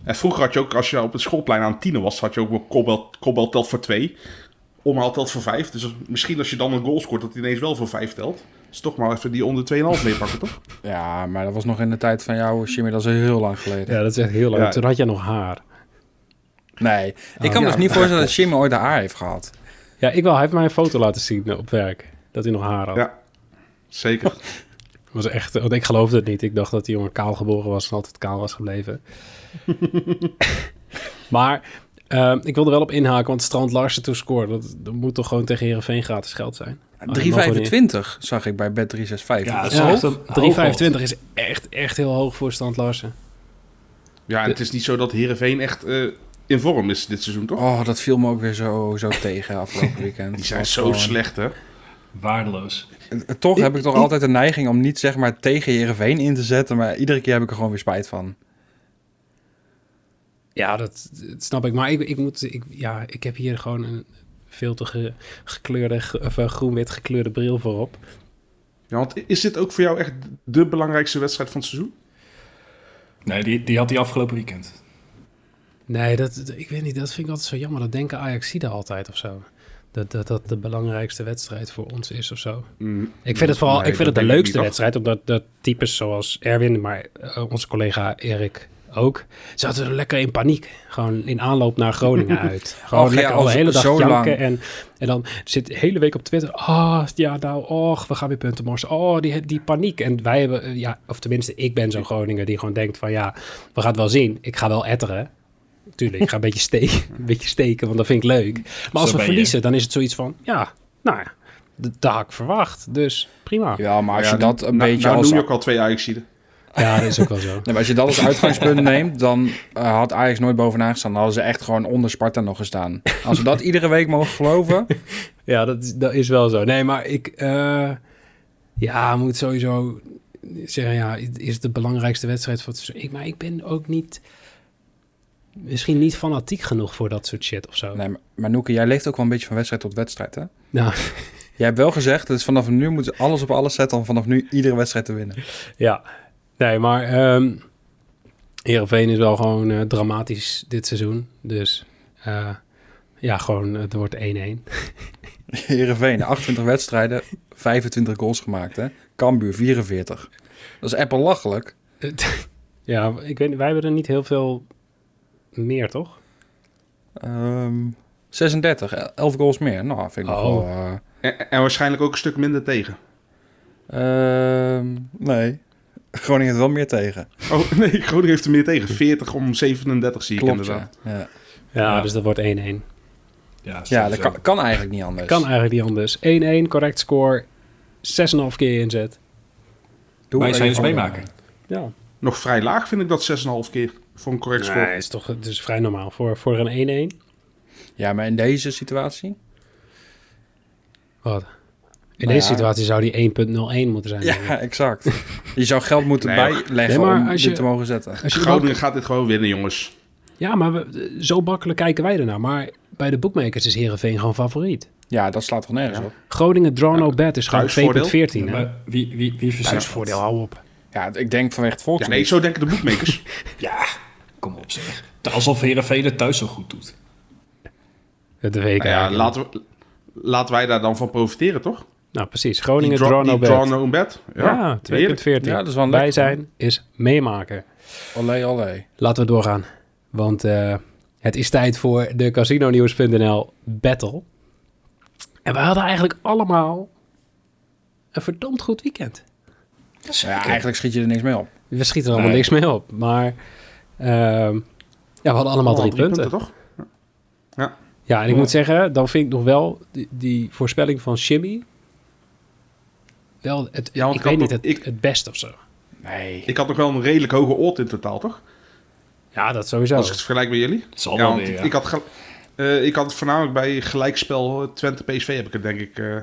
en vroeger had je ook, als je op het schoolplein aan het tienen was, had je ook wel kopbal, kopbal telt voor twee. Omhaal telt voor vijf. Dus misschien als je dan een goal scoort, dat hij ineens wel voor vijf telt. Dus toch maar even die onder 2,5 meepakken, toch? ja, maar dat was nog in de tijd van jou, Jimmy, dat is heel lang geleden. Ja, dat is echt heel lang. Ja. Toen had je nog haar. Nee, ik Oh, kan me ja. dus niet voorstellen dat Jimmy ooit haar heeft gehad. Ja, ik wel. Hij heeft mij een foto laten zien op werk. Dat hij nog haar had. Ja, zeker. Dat was echt, want ik geloofde het niet. Ik dacht dat die jongen kaal geboren was en altijd kaal was gebleven. maar ehm, ik wil er wel op inhaken, want Strand Larsen toen scoorde. Dat, dat moet toch gewoon tegen Heerenveen gratis geld zijn? Oh, dat mag wel 3,25 zag ik bij Bet365. Ja, dat Dat is is Ja, echt hoog. een 3,25 is echt, echt heel hoog voor Strand Larsen. Ja, en het is niet zo dat Heerenveen echt eh, in vorm is dit seizoen, toch? Oh, dat viel me ook weer zo, zo tegen afgelopen weekend. Die zijn Dat zo gewoon- slecht, hè? Waardeloos. Toch heb ik toch altijd de neiging om niet zeg maar tegen Heerenveen in te zetten, maar iedere keer heb ik er gewoon weer spijt van. Ja, dat, dat snap ik. Maar ik, ik, moet, ik, ja, ik heb hier gewoon een veel te ge- gekleurde, ge- of eh, groen-wit gekleurde bril voorop. Ja, want is dit ook voor jou echt de belangrijkste wedstrijd van het seizoen? Nee, die, die had hij afgelopen weekend. Nee, dat, ik weet niet, dat vind ik altijd zo jammer. Dat denken Ajaxide altijd of zo. Dat, dat dat de belangrijkste wedstrijd voor ons is of zo. Mm, Ik vind het vooral nee, ik vind het de leukste wedstrijd, omdat dat types zoals Erwin, maar eh, onze collega Erik ook, zaten lekker in paniek. Gewoon in aanloop naar Groningen uit. Gewoon Och, ja, lekker al al de hele dag zo janken. lang. En, en dan zit de hele week op Twitter, ah, ja nou, och, we gaan weer punten morsen. Oh, die, die paniek. En wij hebben, eh, ja, of tenminste, ik ben zo'n Groninger die gewoon denkt van, ja, we gaan het wel zien. Ik ga wel etteren. Tuurlijk, ik ga een beetje steken, een beetje steken, want dat vind ik leuk. Maar als Zo we je. verliezen, dan is het zoiets van, ja, nou ja, dat dat had ik verwacht. Dus prima. Ja, maar als Ja, je dat een nou, beetje nou als... noem je ook al twee Ajaxiden. Ja, dat is ook wel zo. Nee, maar als je dat als uitgangspunt neemt, dan eh, had Ajax nooit bovenaan gestaan. Dan hadden ze echt gewoon onder Sparta nog gestaan. Als we dat iedere week mogen geloven. Ja, dat is, dat is wel zo. Nee, maar ik... eh, ja, moet sowieso zeggen... Ja, het is de belangrijkste wedstrijd van het. Ik, maar ik ben ook niet... Misschien niet fanatiek genoeg voor dat soort shit of zo. Nee, maar, maar Noeke, jij leeft ook wel een beetje van wedstrijd tot wedstrijd, hè? Nou, Jij hebt wel gezegd, dus vanaf nu moeten ze alles op alles zetten om vanaf nu iedere wedstrijd te winnen. ja. Nee, maar... ehm Heerenveen is wel gewoon eh, dramatisch dit seizoen. Dus... eh, ja, gewoon, het wordt 1-1. Heerenveen, 28 wedstrijden, 25 goals gemaakt, hè? Cambuur, 44. Dat is echt belachelijk. ja, ik weet wij hebben er niet heel veel meer, toch? Ehm 36, 11 goals meer. Nou, vind ik Oh. wel... eh, En, en waarschijnlijk ook een stuk minder tegen. ehm, nee, Groningen heeft wel meer tegen. Oh nee, Groningen heeft er meer tegen. 40 om 37 zie ik Klopt, inderdaad. ja. Ja, dus dat wordt 1-1. Ja, ja dat kan, kan eigenlijk niet anders. Kan eigenlijk niet anders. 1-1, correct score. 6,5 keer inzet. Doe Wij zijn eens even meemaken. Ja. Nog vrij laag vind ik dat 6,5 keer voor een correct score. Nee, is toch het is vrij normaal. Voor, voor een 1-1. Ja, maar in deze situatie? Wat? In Nou deze ja. situatie zou die 1.01 moeten zijn. ik. Ja, exact. Je zou geld moeten Nee, bijleggen Nee, om als dit je- te mogen zetten. Als je Groningen gaat dit gewoon winnen, jongens. Ja, maar we, zo makkelijk kijken wij ernaar. Maar bij de bookmakers is Heerenveen gewoon favoriet. Ja, dat slaat toch nergens Ja. op? Groningen draw no bet is gewoon thuisvoordeel? 2.14. Ja, hè? maar wie, wie, wie dat? hou op. Ja, ik denk vanwege het Ja, volkslied. nee, zo denken de boekmakers. Ja, kom op zeg. Alsof Heerenveen het thuis zo goed doet. De week Nou ja, laten, we, laten wij daar dan van profiteren, toch? Nou, precies. Groningen draw, draw no bet. draw no bet. Ja, 2.14. heerlijk. Ja, dat is wel een Bij zijn is meemaken. Olé, olé. Laten we doorgaan. Want eh, het is tijd voor de Casinonews.nl battle. En we hadden eigenlijk allemaal een verdomd goed weekend. Ja, eigenlijk schiet je er niks mee op. We schieten er allemaal Nee. niks mee op. Maar ehm, ja, we hadden allemaal Oh, drie, punten. toch? Ja, en ik Ja. moet zeggen, dan vind ik nog wel die, die voorspelling van Shimmy... Wel, het, Ja, want ik ik weet niet het, ik- het best of zo. Nee. Ik had nog wel een redelijk hoge odd in totaal, toch? Ja, dat sowieso. Als ik het vergelijk met jullie. Het zal Ja, wel want weer, ik, ja. ik had eh, ik had het voornamelijk bij gelijkspel eh, Twente PSV heb ik het denk ik. eh,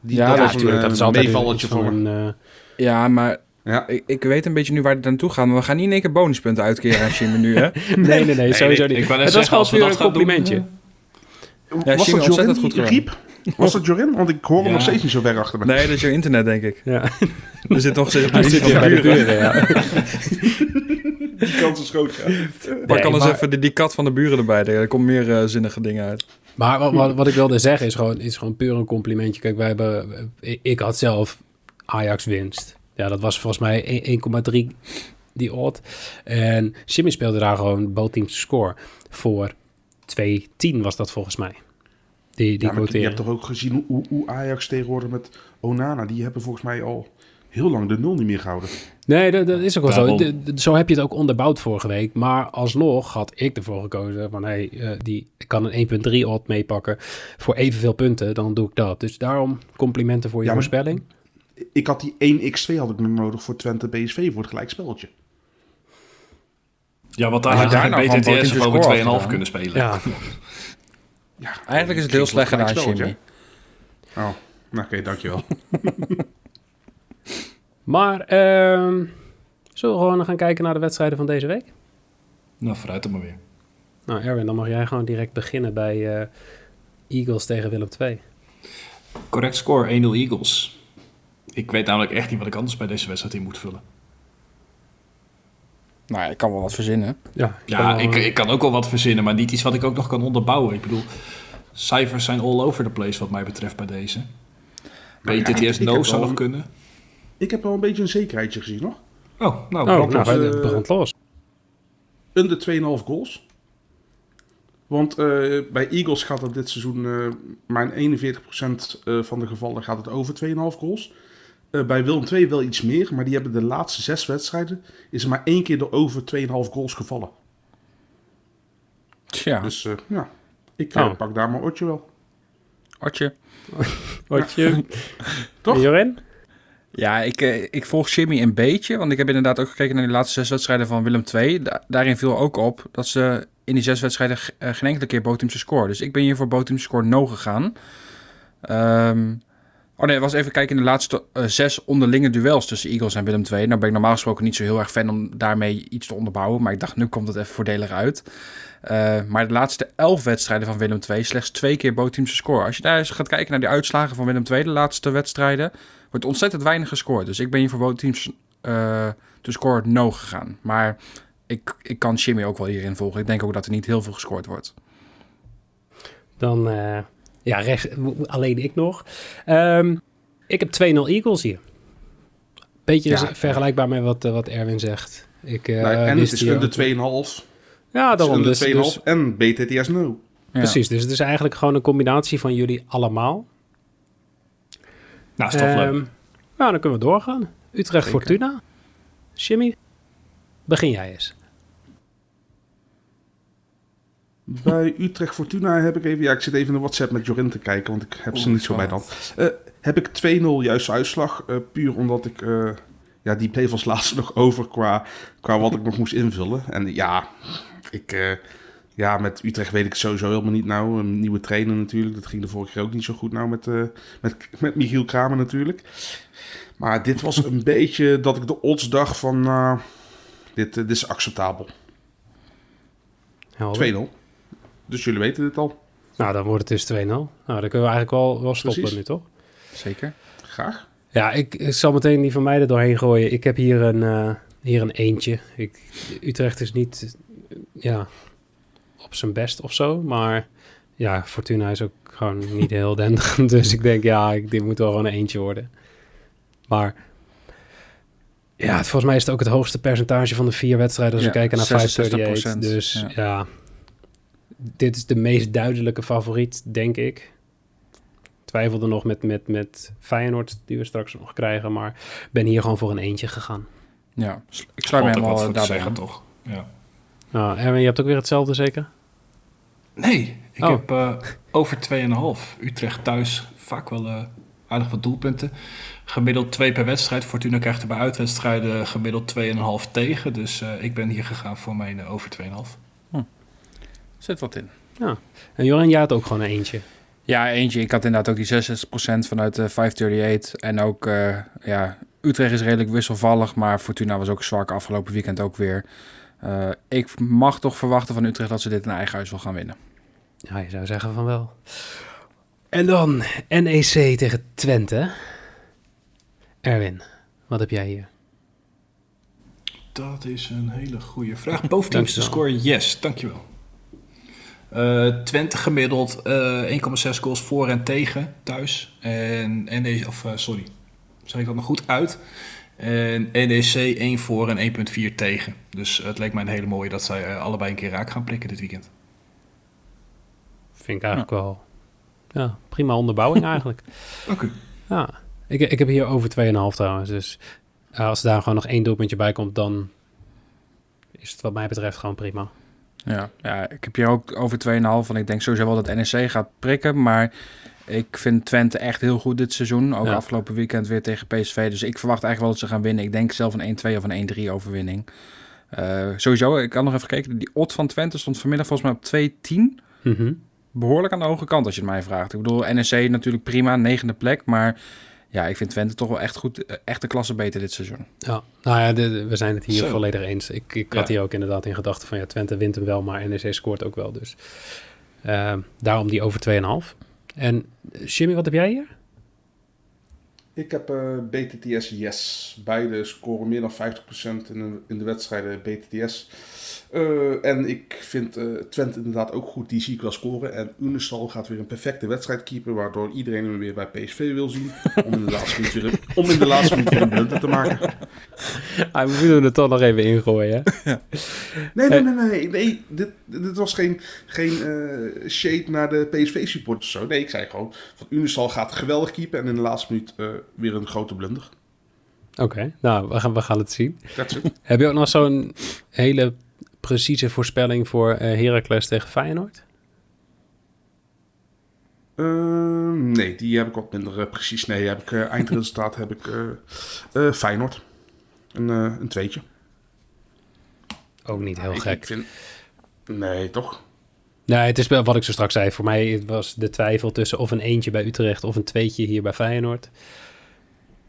die, Ja, dat ja, was een, natuurlijk. eh, Dat is altijd meevalletje iets voor een, eh, Ja, maar Ja. ik, ik weet een beetje nu waar het naartoe gaat. Maar we gaan niet in één keer bonuspunten uitkeren aan Jimmy nu, hè? nee, nee, nee, sowieso niet. ik het was gewoon als we puur dat een doen, complimentje. Ja, was Jimmy, dat ontzettend goed gedaan. riep? Was dat Jorin? Want ik hoor hem Ja. nog steeds niet zo ver achter me. Nee, dat is jouw internet, denk ik. Ja. Er zit toch steeds zit hier bij de buren, ja. Die kans is groot, ja. Pak Nee, maar- even die, die kat van de buren erbij. Er komt meer eh, zinnige dingen uit. Maar wat, wat, wat ik wilde zeggen is gewoon, is gewoon puur een complimentje. Kijk, wij hebben, ik, had zelf Ajax winst. Ja, dat was volgens mij 1 1,3 die odd. En Jimmy speelde daar gewoon both teams score voor 2,10 was dat volgens mij. Die, die Ja, maar je hebt toch ook gezien hoe- hoe, Ajax tegenwoordig met Onana, die hebben volgens mij al heel lang de nul niet meer gehouden. Nee, dat, dat is ook wel zo. Daarom. De- de- zo heb je het ook onderbouwd vorige week. Maar alsnog had ik ervoor gekozen van... Hey, eh, die, ik kan een 1.3 odd meepakken voor evenveel punten. Dan doe ik dat. Dus daarom complimenten voor je Ja, voorspelling. Ik had die 1x2 had ik nog nodig voor Twente PSV voor het gelijkspelletje. Ja, want daar je had je nou geen gewoon BTTS bootjes of over score 2,5 afgedaan. kunnen spelen. Ja, Ja, Eigenlijk is het heel slecht gedaan, Jimmy. Oh, nou oké, dankjewel. maar ehm, zullen we gewoon gaan kijken naar de wedstrijden van deze week? Nou, vooruit dan maar weer. Nou Erwin, dan mag jij gewoon direct beginnen bij eh, Eagles tegen Willem II. Correct score 1-0 Eagles. Ik weet namelijk echt niet wat ik anders bij deze wedstrijd in moet vullen. Nou, ja, ik kan wel wat verzinnen. Ja, Ja, ik, ik kan ook wel wat verzinnen, maar niet iets wat ik ook nog kan onderbouwen. Ik bedoel, cijfers zijn all over the place wat mij betreft bij deze. Ja, BTTS ik- ik no zou nog kunnen. Ik heb wel een beetje een zekerheidje gezien, nog. Oh, nou, Oh, brand nou, eh, brandt los. Under 2,5 goals. Want eh, bij Eagles gaat het dit seizoen, eh maar in 41% eh, van de gevallen gaat het over 2,5 goals. Eh, bij Willem II wel iets meer, maar die hebben de laatste zes wedstrijden, is er maar één keer door over 2,5 goals gevallen. Tja, Dus eh, ja, ik eh, Oh. pak daar mijn oortje wel. Artje. Wat je... Toch? Jorin? Ja, ik, eh, ik volg Jimmy een beetje. Want ik heb inderdaad ook gekeken naar die laatste zes wedstrijden van Willem II. Da- daarin viel ook op dat ze in die zes wedstrijden ge- geen enkele keer Botumse score. Dus ik ben hier voor Botumse score no gegaan. Ehm, oh nee, was even kijken in de laatste eh, zes onderlinge duels tussen Eagles en Willem II. Nou ben ik normaal gesproken niet zo heel erg fan om daarmee iets te onderbouwen. Maar ik dacht, nu komt het even voordelig uit. Eh, maar de laatste elf wedstrijden van Willem II slechts twee keer Botumse score. Als je daar eens gaat kijken naar die uitslagen van Willem II, de laatste wedstrijden, wordt ontzettend weinig gescoord. Dus ik ben hier voor Botumse eh te score no gegaan. Maar ik, ik kan Jimmy ook wel hierin volgen. Ik denk ook dat er niet heel veel gescoord wordt. Dan, ja, rechts, alleen ik nog. Ehm, ik heb 2-0 Eagles hier. Beetje Ja. z- vergelijkbaar met wat, eh, wat Erwin zegt. Ik, eh, Nou, en het is ook- 2,5. Ja, daarom. Dus, 2,5 dus, en BTTS no. precies. Dus het is eigenlijk gewoon een combinatie van jullie allemaal. Nou, is toch leuk. Ehm, Nou, dan kunnen we doorgaan. Utrecht Zeker. Fortuna. Jimmy, begin jij eens. Bij Utrecht Fortuna heb ik even... Ja, ik zit even in de WhatsApp met Jorin te kijken, want ik heb ze niet zo bij dan. Eh, heb ik 2-0 juiste uitslag. eh, puur omdat ik... eh, ja, die bleef als laatste nog over qua, qua wat ik nog moest invullen. En ja, ik... ja, met Utrecht weet ik sowieso helemaal niet nou. Een nieuwe trainer natuurlijk. Dat ging de vorige keer ook niet zo goed nou met, met, met Michiel Kramer natuurlijk. Maar dit was een beetje dat ik de odds dacht van... nou, dit, dit is acceptabel. 2-0. Dus jullie weten dit al. Nou, dan wordt het dus 2-0. Nou, dan kunnen we eigenlijk wel, wel stoppen Precies. nu, toch? Zeker. Graag. Ja, ik, ik zal meteen die van mij er doorheen gooien. Ik heb hier een, eh, hier een eentje. Ik, Utrecht is niet eh, ja, op zijn best of zo. Maar ja, Fortuna is ook gewoon niet heel denderend. Dus ik denk, ja, ik, dit moet wel gewoon een eentje worden. Maar ja, volgens mij is het ook het hoogste percentage van de vier wedstrijden als Ja, we kijken naar 538. 66%, Dus ja. ja. Dit is de meest duidelijke favoriet, denk ik. Twijfelde nog met, met, met Feyenoord, die we straks nog krijgen. Maar ben hier gewoon voor een eentje gegaan. Ja, ik sluit me helemaal daarbij zeggen, aan. toch? Ja. Nou, Erwin, je hebt ook weer hetzelfde zeker? Nee, ik Oh. heb eh, over 2,5. Utrecht thuis vaak wel eh, aardig wat doelpunten. Gemiddeld 2 per wedstrijd. Fortuna krijgt er bij uitwedstrijden gemiddeld 2,5 tegen. Dus eh, ik ben hier gegaan voor mijn over 2,5. Zit wat in. En Joran, jij had ook gewoon een eentje. Ja, eentje. Ik had inderdaad ook die 66% vanuit de 538. En ook, eh, ja, Utrecht is redelijk wisselvallig. Maar Fortuna was ook zwak afgelopen weekend ook weer. Eh, ik mag toch verwachten van Utrecht dat ze dit in eigen huis wel gaan winnen. Ja, je zou zeggen van wel. En dan NEC tegen Twente. Erwin, wat heb jij hier? Dat is een hele goede vraag. Boventeams te Dankjewel. scoren, yes, dankjewel. Eh Twente gemiddeld eh 1,6 goals voor en tegen thuis. En NEC, of eh, sorry, zeg ik dat nog goed uit? En NEC 1 voor en 1,4 tegen. Dus het leek mij een hele mooie dat zij eh, allebei een keer raak gaan prikken dit weekend. Vind ik eigenlijk wel... Ja, prima onderbouwing eigenlijk. Oké. Ja, ik, ik heb hier over 2,5 trouwens. Dus eh, als daar gewoon nog één doelpuntje bij komt, dan is het wat mij betreft gewoon prima. Ja, ja ik heb hier ook over 2,5. En ik denk sowieso wel dat NEC gaat prikken. Maar ik vind Twente echt heel goed dit seizoen. Ook Ja. afgelopen weekend weer tegen PSV. Dus ik verwacht eigenlijk wel dat ze gaan winnen. Ik denk zelf een 1-2 of een 1-3 overwinning. Eh, sowieso, ik had nog even gekeken. Die odd van Twente stond vanmiddag volgens mij op 2-10. Mhm. behoorlijk aan de hoge kant als je het mij vraagt. Ik bedoel, NEC natuurlijk prima, negende plek. Maar ja, ik vind Twente toch wel echt goed, eh, echt de klasse beter dit seizoen. Ja, nou ja, de- de- we zijn het hier Zo. volledig eens. Ik, ik Ja. had hier ook inderdaad in gedachten van ja, Twente wint hem wel, maar NEC scoort ook wel. Dus eh, daarom die over 2,5. En eh, Jimmy, wat heb jij hier? Ik heb eh, BTTS yes. Beide scoren meer dan 50% in de, in de wedstrijden BTTS. Eh, en ik vind eh, Twente inderdaad ook goed. Die zie ik wel scoren. En Unestal gaat weer een perfecte wedstrijd keeper. Waardoor iedereen hem weer bij PSV wil zien. Om in de laatste minuut weer, om in de laatste minuut weer een blunder te maken. Ah, we moeten er toch nog even ingooien. hè? Nee, nee, nee, nee. nee dit, dit was geen, geen eh, shade naar de PSV-supporters. Zo. Nee, ik zei gewoon: van Unestal gaat geweldig keepen. En in de laatste minuut eh, weer een grote blunder. Oké, nou, we gaan, we gaan het zien. Heb je ook nog zo'n hele precieze voorspelling voor eh Heracles tegen Feyenoord? Eh, nee, die heb ik wat minder eh, precies. Nee, heb ik, eh, eindresultaat heb ik Feyenoord. Een, een tweetje. Ook niet heel Ik- gek. Ik vind... Nee, toch? Nee, het is wel wat ik zo straks zei. Voor mij was de twijfel tussen of een eentje bij Utrecht of een tweetje hier bij Feyenoord.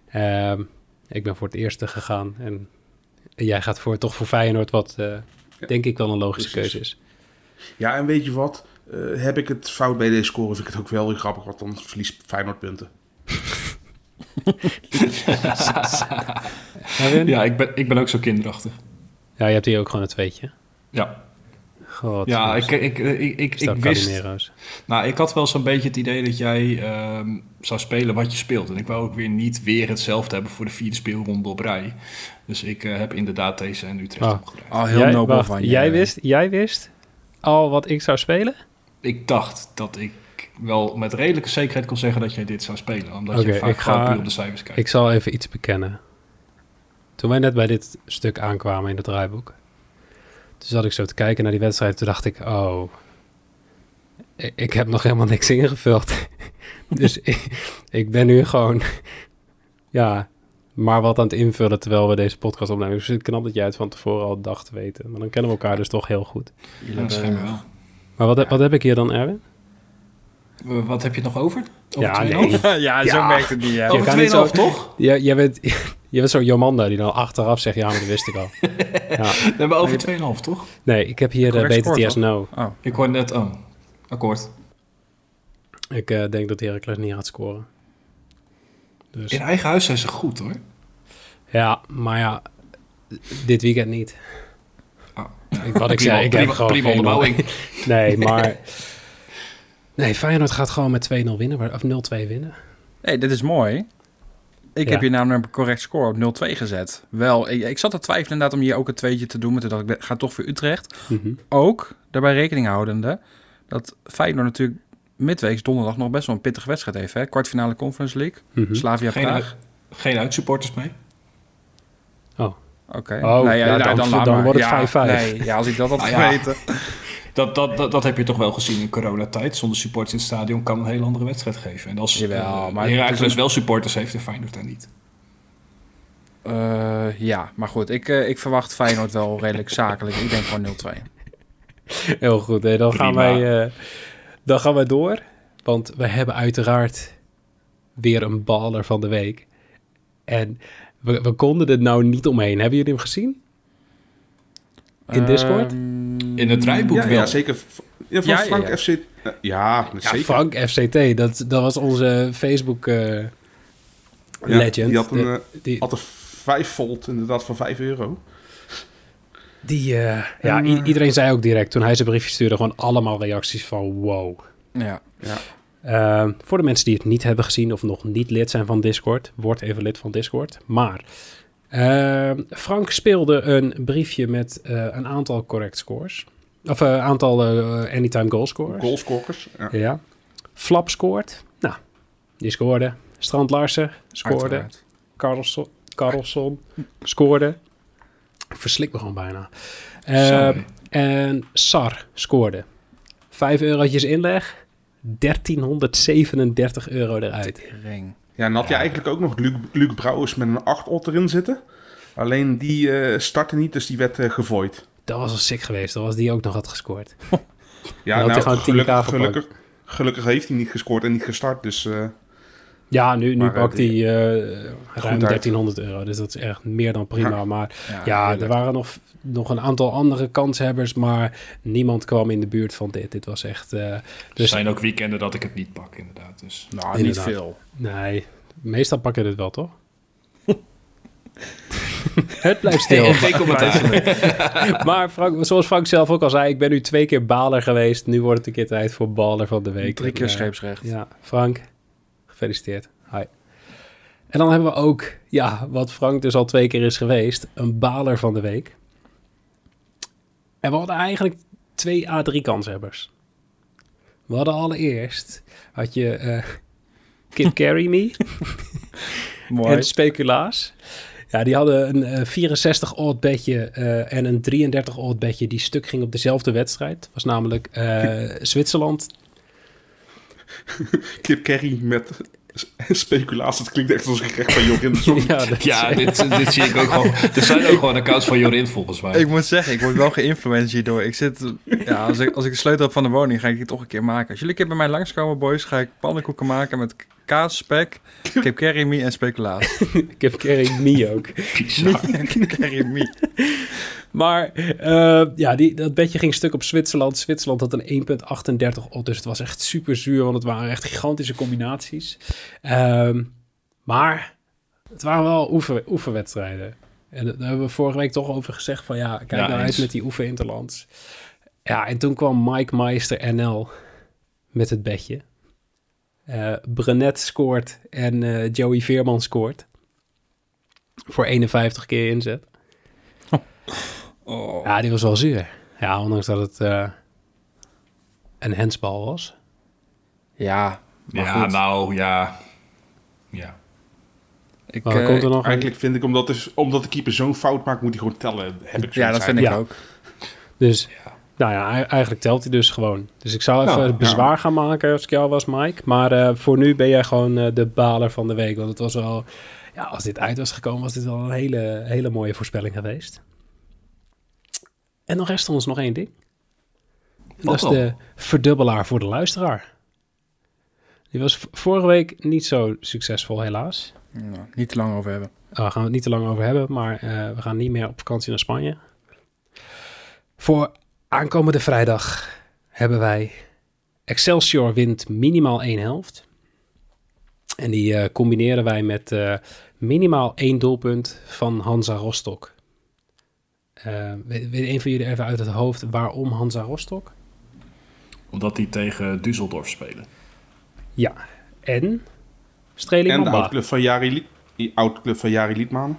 Ehm, ik ben voor het eerste gegaan. En jij gaat voor, toch voor Feyenoord, wat Ja, denk ik wel een logische precies. keuze is. Ja, en weet je wat? Eh, heb ik het fout bij deze score, vind ik het ook wel weer grappig. Want dan verliest Feyenoord punten. Ja, ik ben, ik ben ook zo kinderachtig. Ja, je hebt hier ook gewoon een tweetje. Ja, God, ja ik, ik, ik, ik, wist... Nou, ik had wel zo'n beetje het idee dat jij ehm, zou spelen wat je speelt. En ik wou ook weer niet weer hetzelfde hebben voor de vierde speelronde op rij. Dus ik eh, heb inderdaad deze en Utrecht Oh. Al heel jij, nobel wacht, van je. Jij wist, jij wist al wat ik zou spelen? ik dacht dat ik wel met redelijke zekerheid kon zeggen dat jij dit zou spelen. Omdat je vaak ik ga- gewoon puur op de cijfers kijkt. Ik zal even iets bekennen. Toen wij net bij dit stuk aankwamen in het draaiboek, toen zat ik zo te kijken naar die wedstrijd. Toen dacht ik, oh, ik, heb nog helemaal niks ingevuld. dus ik, ik ben nu gewoon, ja, maar wat aan het invullen terwijl we deze podcast opnemen. Dus het knap dat jij het van tevoren al dacht te weten. Maar dan kennen we elkaar dus toch heel goed. Ja, dat schijnbaar hebben- wel. Maar wat, wat heb ik hier dan, Erwin? Wat heb je nog over? over Ja, 2,5? nee. ja, zo Ja. merkt het niet. Over kan niet 2,5 zo- toch? Ja, jij bent, jij bent zo Jomanda die dan achteraf zegt, ja, maar dat wist ik al. ja. We hebben over 2,5 toch? Nee, ik heb hier de BTTS? No. Oh, Ik hoor net, oh, akkoord. Ik eh, denk dat Heracles niet gaat scoren. Dus In eigen huis zijn ze goed hoor. ja, maar ja, dit weekend niet. Oh, Ik, wat ik prima, zei, ik prima, heb gewoon prima geen onderbouwing. Nee, maar... Nee, Feyenoord gaat gewoon met 2-0 winnen, of 0-2 winnen. hey, dit is mooi. Ik Ja. heb hier namelijk een correct score op 0-2 gezet. Wel, ik, ik zat te twijfelen inderdaad om hier ook een tweetje te doen. Maar toen dacht ik, ga toch voor Utrecht. Mhm. Ook daarbij rekening houdende dat Feyenoord natuurlijk midweeks donderdag nog best wel een pittige wedstrijd heeft. Hè? Kwartfinale Conference League, Mhm. Slavia Geen, Praag. geen uitsupporters mee. Oké. Oh, Nou ja, dan- dan maar. wordt het Ja, 5-5. Nee, ja, als ik dat had ja. geweten. Dat, dat, dat, dat heb je toch wel gezien in coronatijd. Zonder supporters in het stadion kan een hele andere wedstrijd geven. En als Jawel, uh, maar het Heracles een- wel supporters heeft en Feyenoord daar niet. Eh, ja, maar goed. Ik, eh, ik verwacht Feyenoord wel redelijk zakelijk. Ik denk gewoon 0-2. Heel goed, hè. Dan, gaan wij, eh, dan gaan wij door. Want we hebben uiteraard weer een baller van de week. En we, we konden er nou niet omheen. Hebben jullie hem gezien? In Discord? Ehm, In het draaiboek Ja, wel. ja, zeker. Ja, van Ja, ja, Frank ja. FC. eh, ja, Ja, zeker. Frank FCT, dat, dat was onze Facebook eh, Ja, legend. Die had, een, De- eh, die, had een 5 volt inderdaad van 5 euro. die, eh, ja, iedereen zei ook direct toen hij zijn briefje stuurde, gewoon allemaal reacties van wow. Ja. Uh, voor de mensen die het niet hebben gezien of nog niet lid zijn van Discord, word even lid van Discord. Maar uh, Frank speelde een briefje met uh, een aantal correct scores. Of een aantal uh, anytime goal scores. Goalscorers. Ja. Ja. Flap scoort. Nou, die scoorde. Strand Larsen scoorde. Carlson, Carlson scoorde. Ik verslik me gewoon bijna. Uh, en Sar scoorde. Vijf eurotjes inleg. 1337 euro eruit. Ring. Ja, en had je Ja. eigenlijk ook nog Luc, Luc Brouwers met een 8 ot erin zitten. Alleen die eh, startte niet, dus die werd uh, gevooid. Dat was al sick geweest. Dat was die ook nog had gescoord. Ja, had 10k gelukkig, gelukkig, gelukkig heeft hij niet gescoord en niet gestart. Dus uh, Ja, nu, nu eh, pakt hij die- uh, ruim uit. 1300 euro. Dus dat is echt meer dan prima. Ja. Maar Ja, ja, er waren nog, nog een aantal andere kanshebbers. Maar niemand kwam in de buurt van dit. Dit was echt... eh, Er dus zijn ook weekenden dat ik het niet pak, inderdaad. Dus. Nou, niet veel. Nee, meestal pak je dit wel, toch? het blijft stil. Geen commentaar. maar Frank, zoals Frank zelf ook al zei, ik ben nu twee keer baler geweest. Nu wordt het een keer tijd voor baler van de week. Drie keer eh, scheepsrecht. Ja, Frank, gefeliciteerd. Hi. En dan hebben we ook, ja, wat Frank dus al twee keer is geweest, een baler van de week. En we hadden eigenlijk twee A3 kanshebbers. We hadden allereerst, had je eh Kip Carry Me en Speculaas. Ja, die hadden een eh, 64 odd bedje eh, en een 33 odd bedje die stuk ging op dezelfde wedstrijd. Het was namelijk eh, Zwitserland Kip Carry met speculatie. Dat klinkt echt als een gerecht van Jorin de Zon. ja, dat- Ja, dit, dit zie ik ook gewoon. Er zijn ook gewoon accounts van Jorin volgens mij. Ik moet zeggen, ik word wel geïnfluenced hierdoor. Ik zit, ja, als ik, als ik de sleutel heb van de woning, ga ik die toch een keer maken. Als jullie een keer bij mij langskomen, boys, ga ik pannenkoeken maken met kaas, spek, kip curry me en speculaas. Kip Carry Me ook. Kip curry me. Maar eh, ja, die, dat bedje ging stuk op Zwitserland. Zwitserland had een 1,38 odd, dus het was echt super zuur, want het waren echt gigantische combinaties. Ehm, maar het waren wel oefen, oefenwedstrijden. En daar hebben we vorige week toch over gezegd van ja, kijk Ja, nou uit eens. met die oefeninterlands. Ja, en toen kwam Mike Meister NL met het bedje. Eh Brenet scoort en eh, Joey Veerman scoort. Voor 51 keer inzet. Oh. Ja, die was wel zuur. Ja, ondanks dat het... eh, een hensbal was. Ja, maar ja, goed. nou, ja. Ja. ik, Maar komt er nog een- Eigenlijk vind ik, omdat de, omdat de keeper zo'n fout maakt, moet hij gewoon tellen. Heb ik ja, dat vind ik Ja. ook. Dus, nou ja, eigenlijk telt hij dus gewoon. Dus ik zou even Ja, bezwaar gaan maken als ik jou was, Mike. Maar eh, voor nu ben jij gewoon eh, de baler van de week. Want het was wel, ja, als dit uit was gekomen, was dit wel een hele, hele mooie voorspelling geweest. En dan rest ons nog één ding. En dat is de verdubbelaar voor de luisteraar. Die was vorige week niet zo succesvol, helaas. Nou, niet te lang over hebben. Oh, daar gaan we het niet te lang over hebben, maar eh, we gaan niet meer op vakantie naar Spanje. Voor aankomende vrijdag hebben wij Excelsior wint minimaal één helft. En die eh, combineren wij met eh, minimaal één doelpunt van Hansa Rostock. Weet, weet een van jullie even uit het hoofd waarom Hansa Rostock? Omdat die tegen Düsseldorf spelen. Ja, en Streli En de Mamba. oud-club van Jari, Lied- die oud-club van Jari Liedman.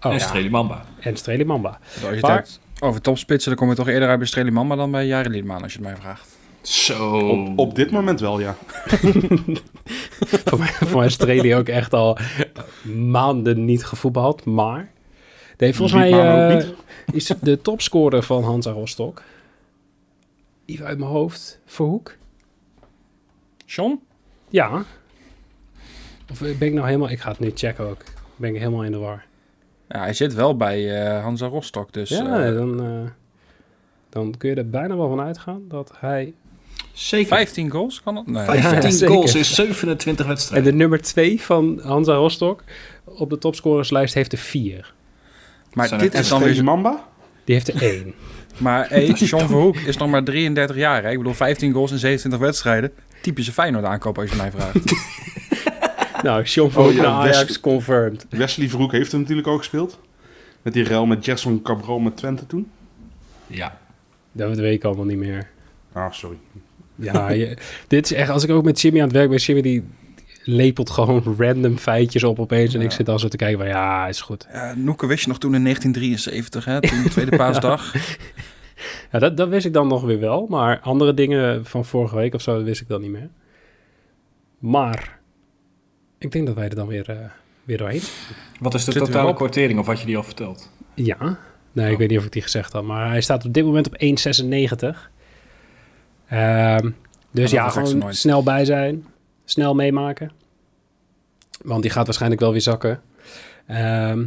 Oh, en ja, Strelimamba. en Streli Mamba. Dus als je het Maar- hebt over topspitsen, dan kom je toch eerder uit bij Strelimamba dan bij Jari Liedman, als je het mij vraagt. Zo. Op, op dit moment wel, ja. voor, mij, voor mij Streli ook echt al maanden niet gevoetbald. Maar nee, volgens mij eh, is de topscorer van Hansa Rostock. Even uit mijn hoofd. Verhoek? John? Ja. Of ben ik nou helemaal... Ik ga het nu checken ook. Ben ik helemaal in de war. Ja, hij zit wel bij eh Hansa Rostock, dus... ja, eh, dan, eh, dan kun je er bijna wel van uitgaan dat hij... Zeker. 15 goals, kan dat? Nee. 15 Ja, goals in 27 En wedstrijden. de nummer 2 van Hansa Rostock op de topscorerslijst heeft er 4. Maar Zijn dit is dan weer... Mamba? Die heeft er 1. Maar hey, John Verhoek is nog maar 33 jaar. Hè? Ik bedoel, 15 goals in 27 wedstrijden. Typische Feyenoord aankoop als je mij vraagt. nou, Verhoek Oh ja, naar Ajax West- confirmed. Wesley Verhoek heeft er natuurlijk ook gespeeld. Met die rel met Gerson Cabral met Twente toen. Ja. Dat weet ik allemaal niet meer. Ah, sorry. Ja, je- dit is echt... Als ik ook met Jimmy aan het werk ben, Jimmy die lepelt gewoon random feitjes op opeens. En ik zit dan zo te kijken van, ja, is goed. Ja, Noeke wist je nog toen in 1973, hè? toen de tweede paasdag. Ja, dat, dat wist ik dan nog weer wel. Maar andere dingen van vorige week of zo, dat wist ik dan niet meer. Maar ik denk dat wij er dan weer, eh, weer doorheen. Wat is de Zit totale kwartering of had je die al verteld? Ja. Nee, ik Oh. weet niet of ik die gezegd had. Maar hij staat op dit moment op 1,96. Ehm, dus ja, gewoon snel bij zijn. Snel meemaken. Want die gaat waarschijnlijk wel weer zakken. Ehm,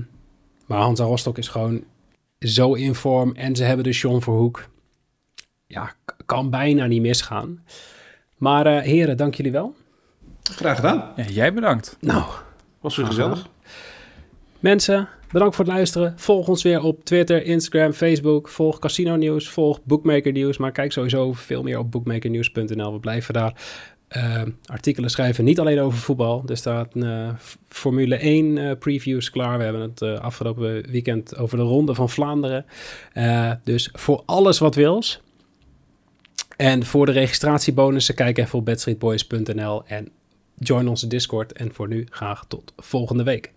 maar Hansa Rostock is gewoon zo in vorm. En ze hebben de John Verhoek. Ja, kan bijna niet misgaan. Maar eh, heren, dank jullie wel. Graag gedaan. Ja, jij bedankt. Nou, Was weer gezellig. Mensen, bedankt voor het luisteren. Volg ons weer op Twitter, Instagram, Facebook. Volg Casino Nieuws, volg Bookmaker Nieuws. Maar kijk sowieso veel meer op bookmakernieuws.nl. We blijven daar eh, artikelen schrijven. Niet alleen over voetbal. Er staat een eh, Formule 1 eh, previews klaar. We hebben het eh, afgelopen weekend over de Ronde van Vlaanderen. Eh, dus voor alles wat wils. En voor de registratiebonussen kijk even op bedstreetboys.nl en join onze Discord. En voor nu graag tot volgende week.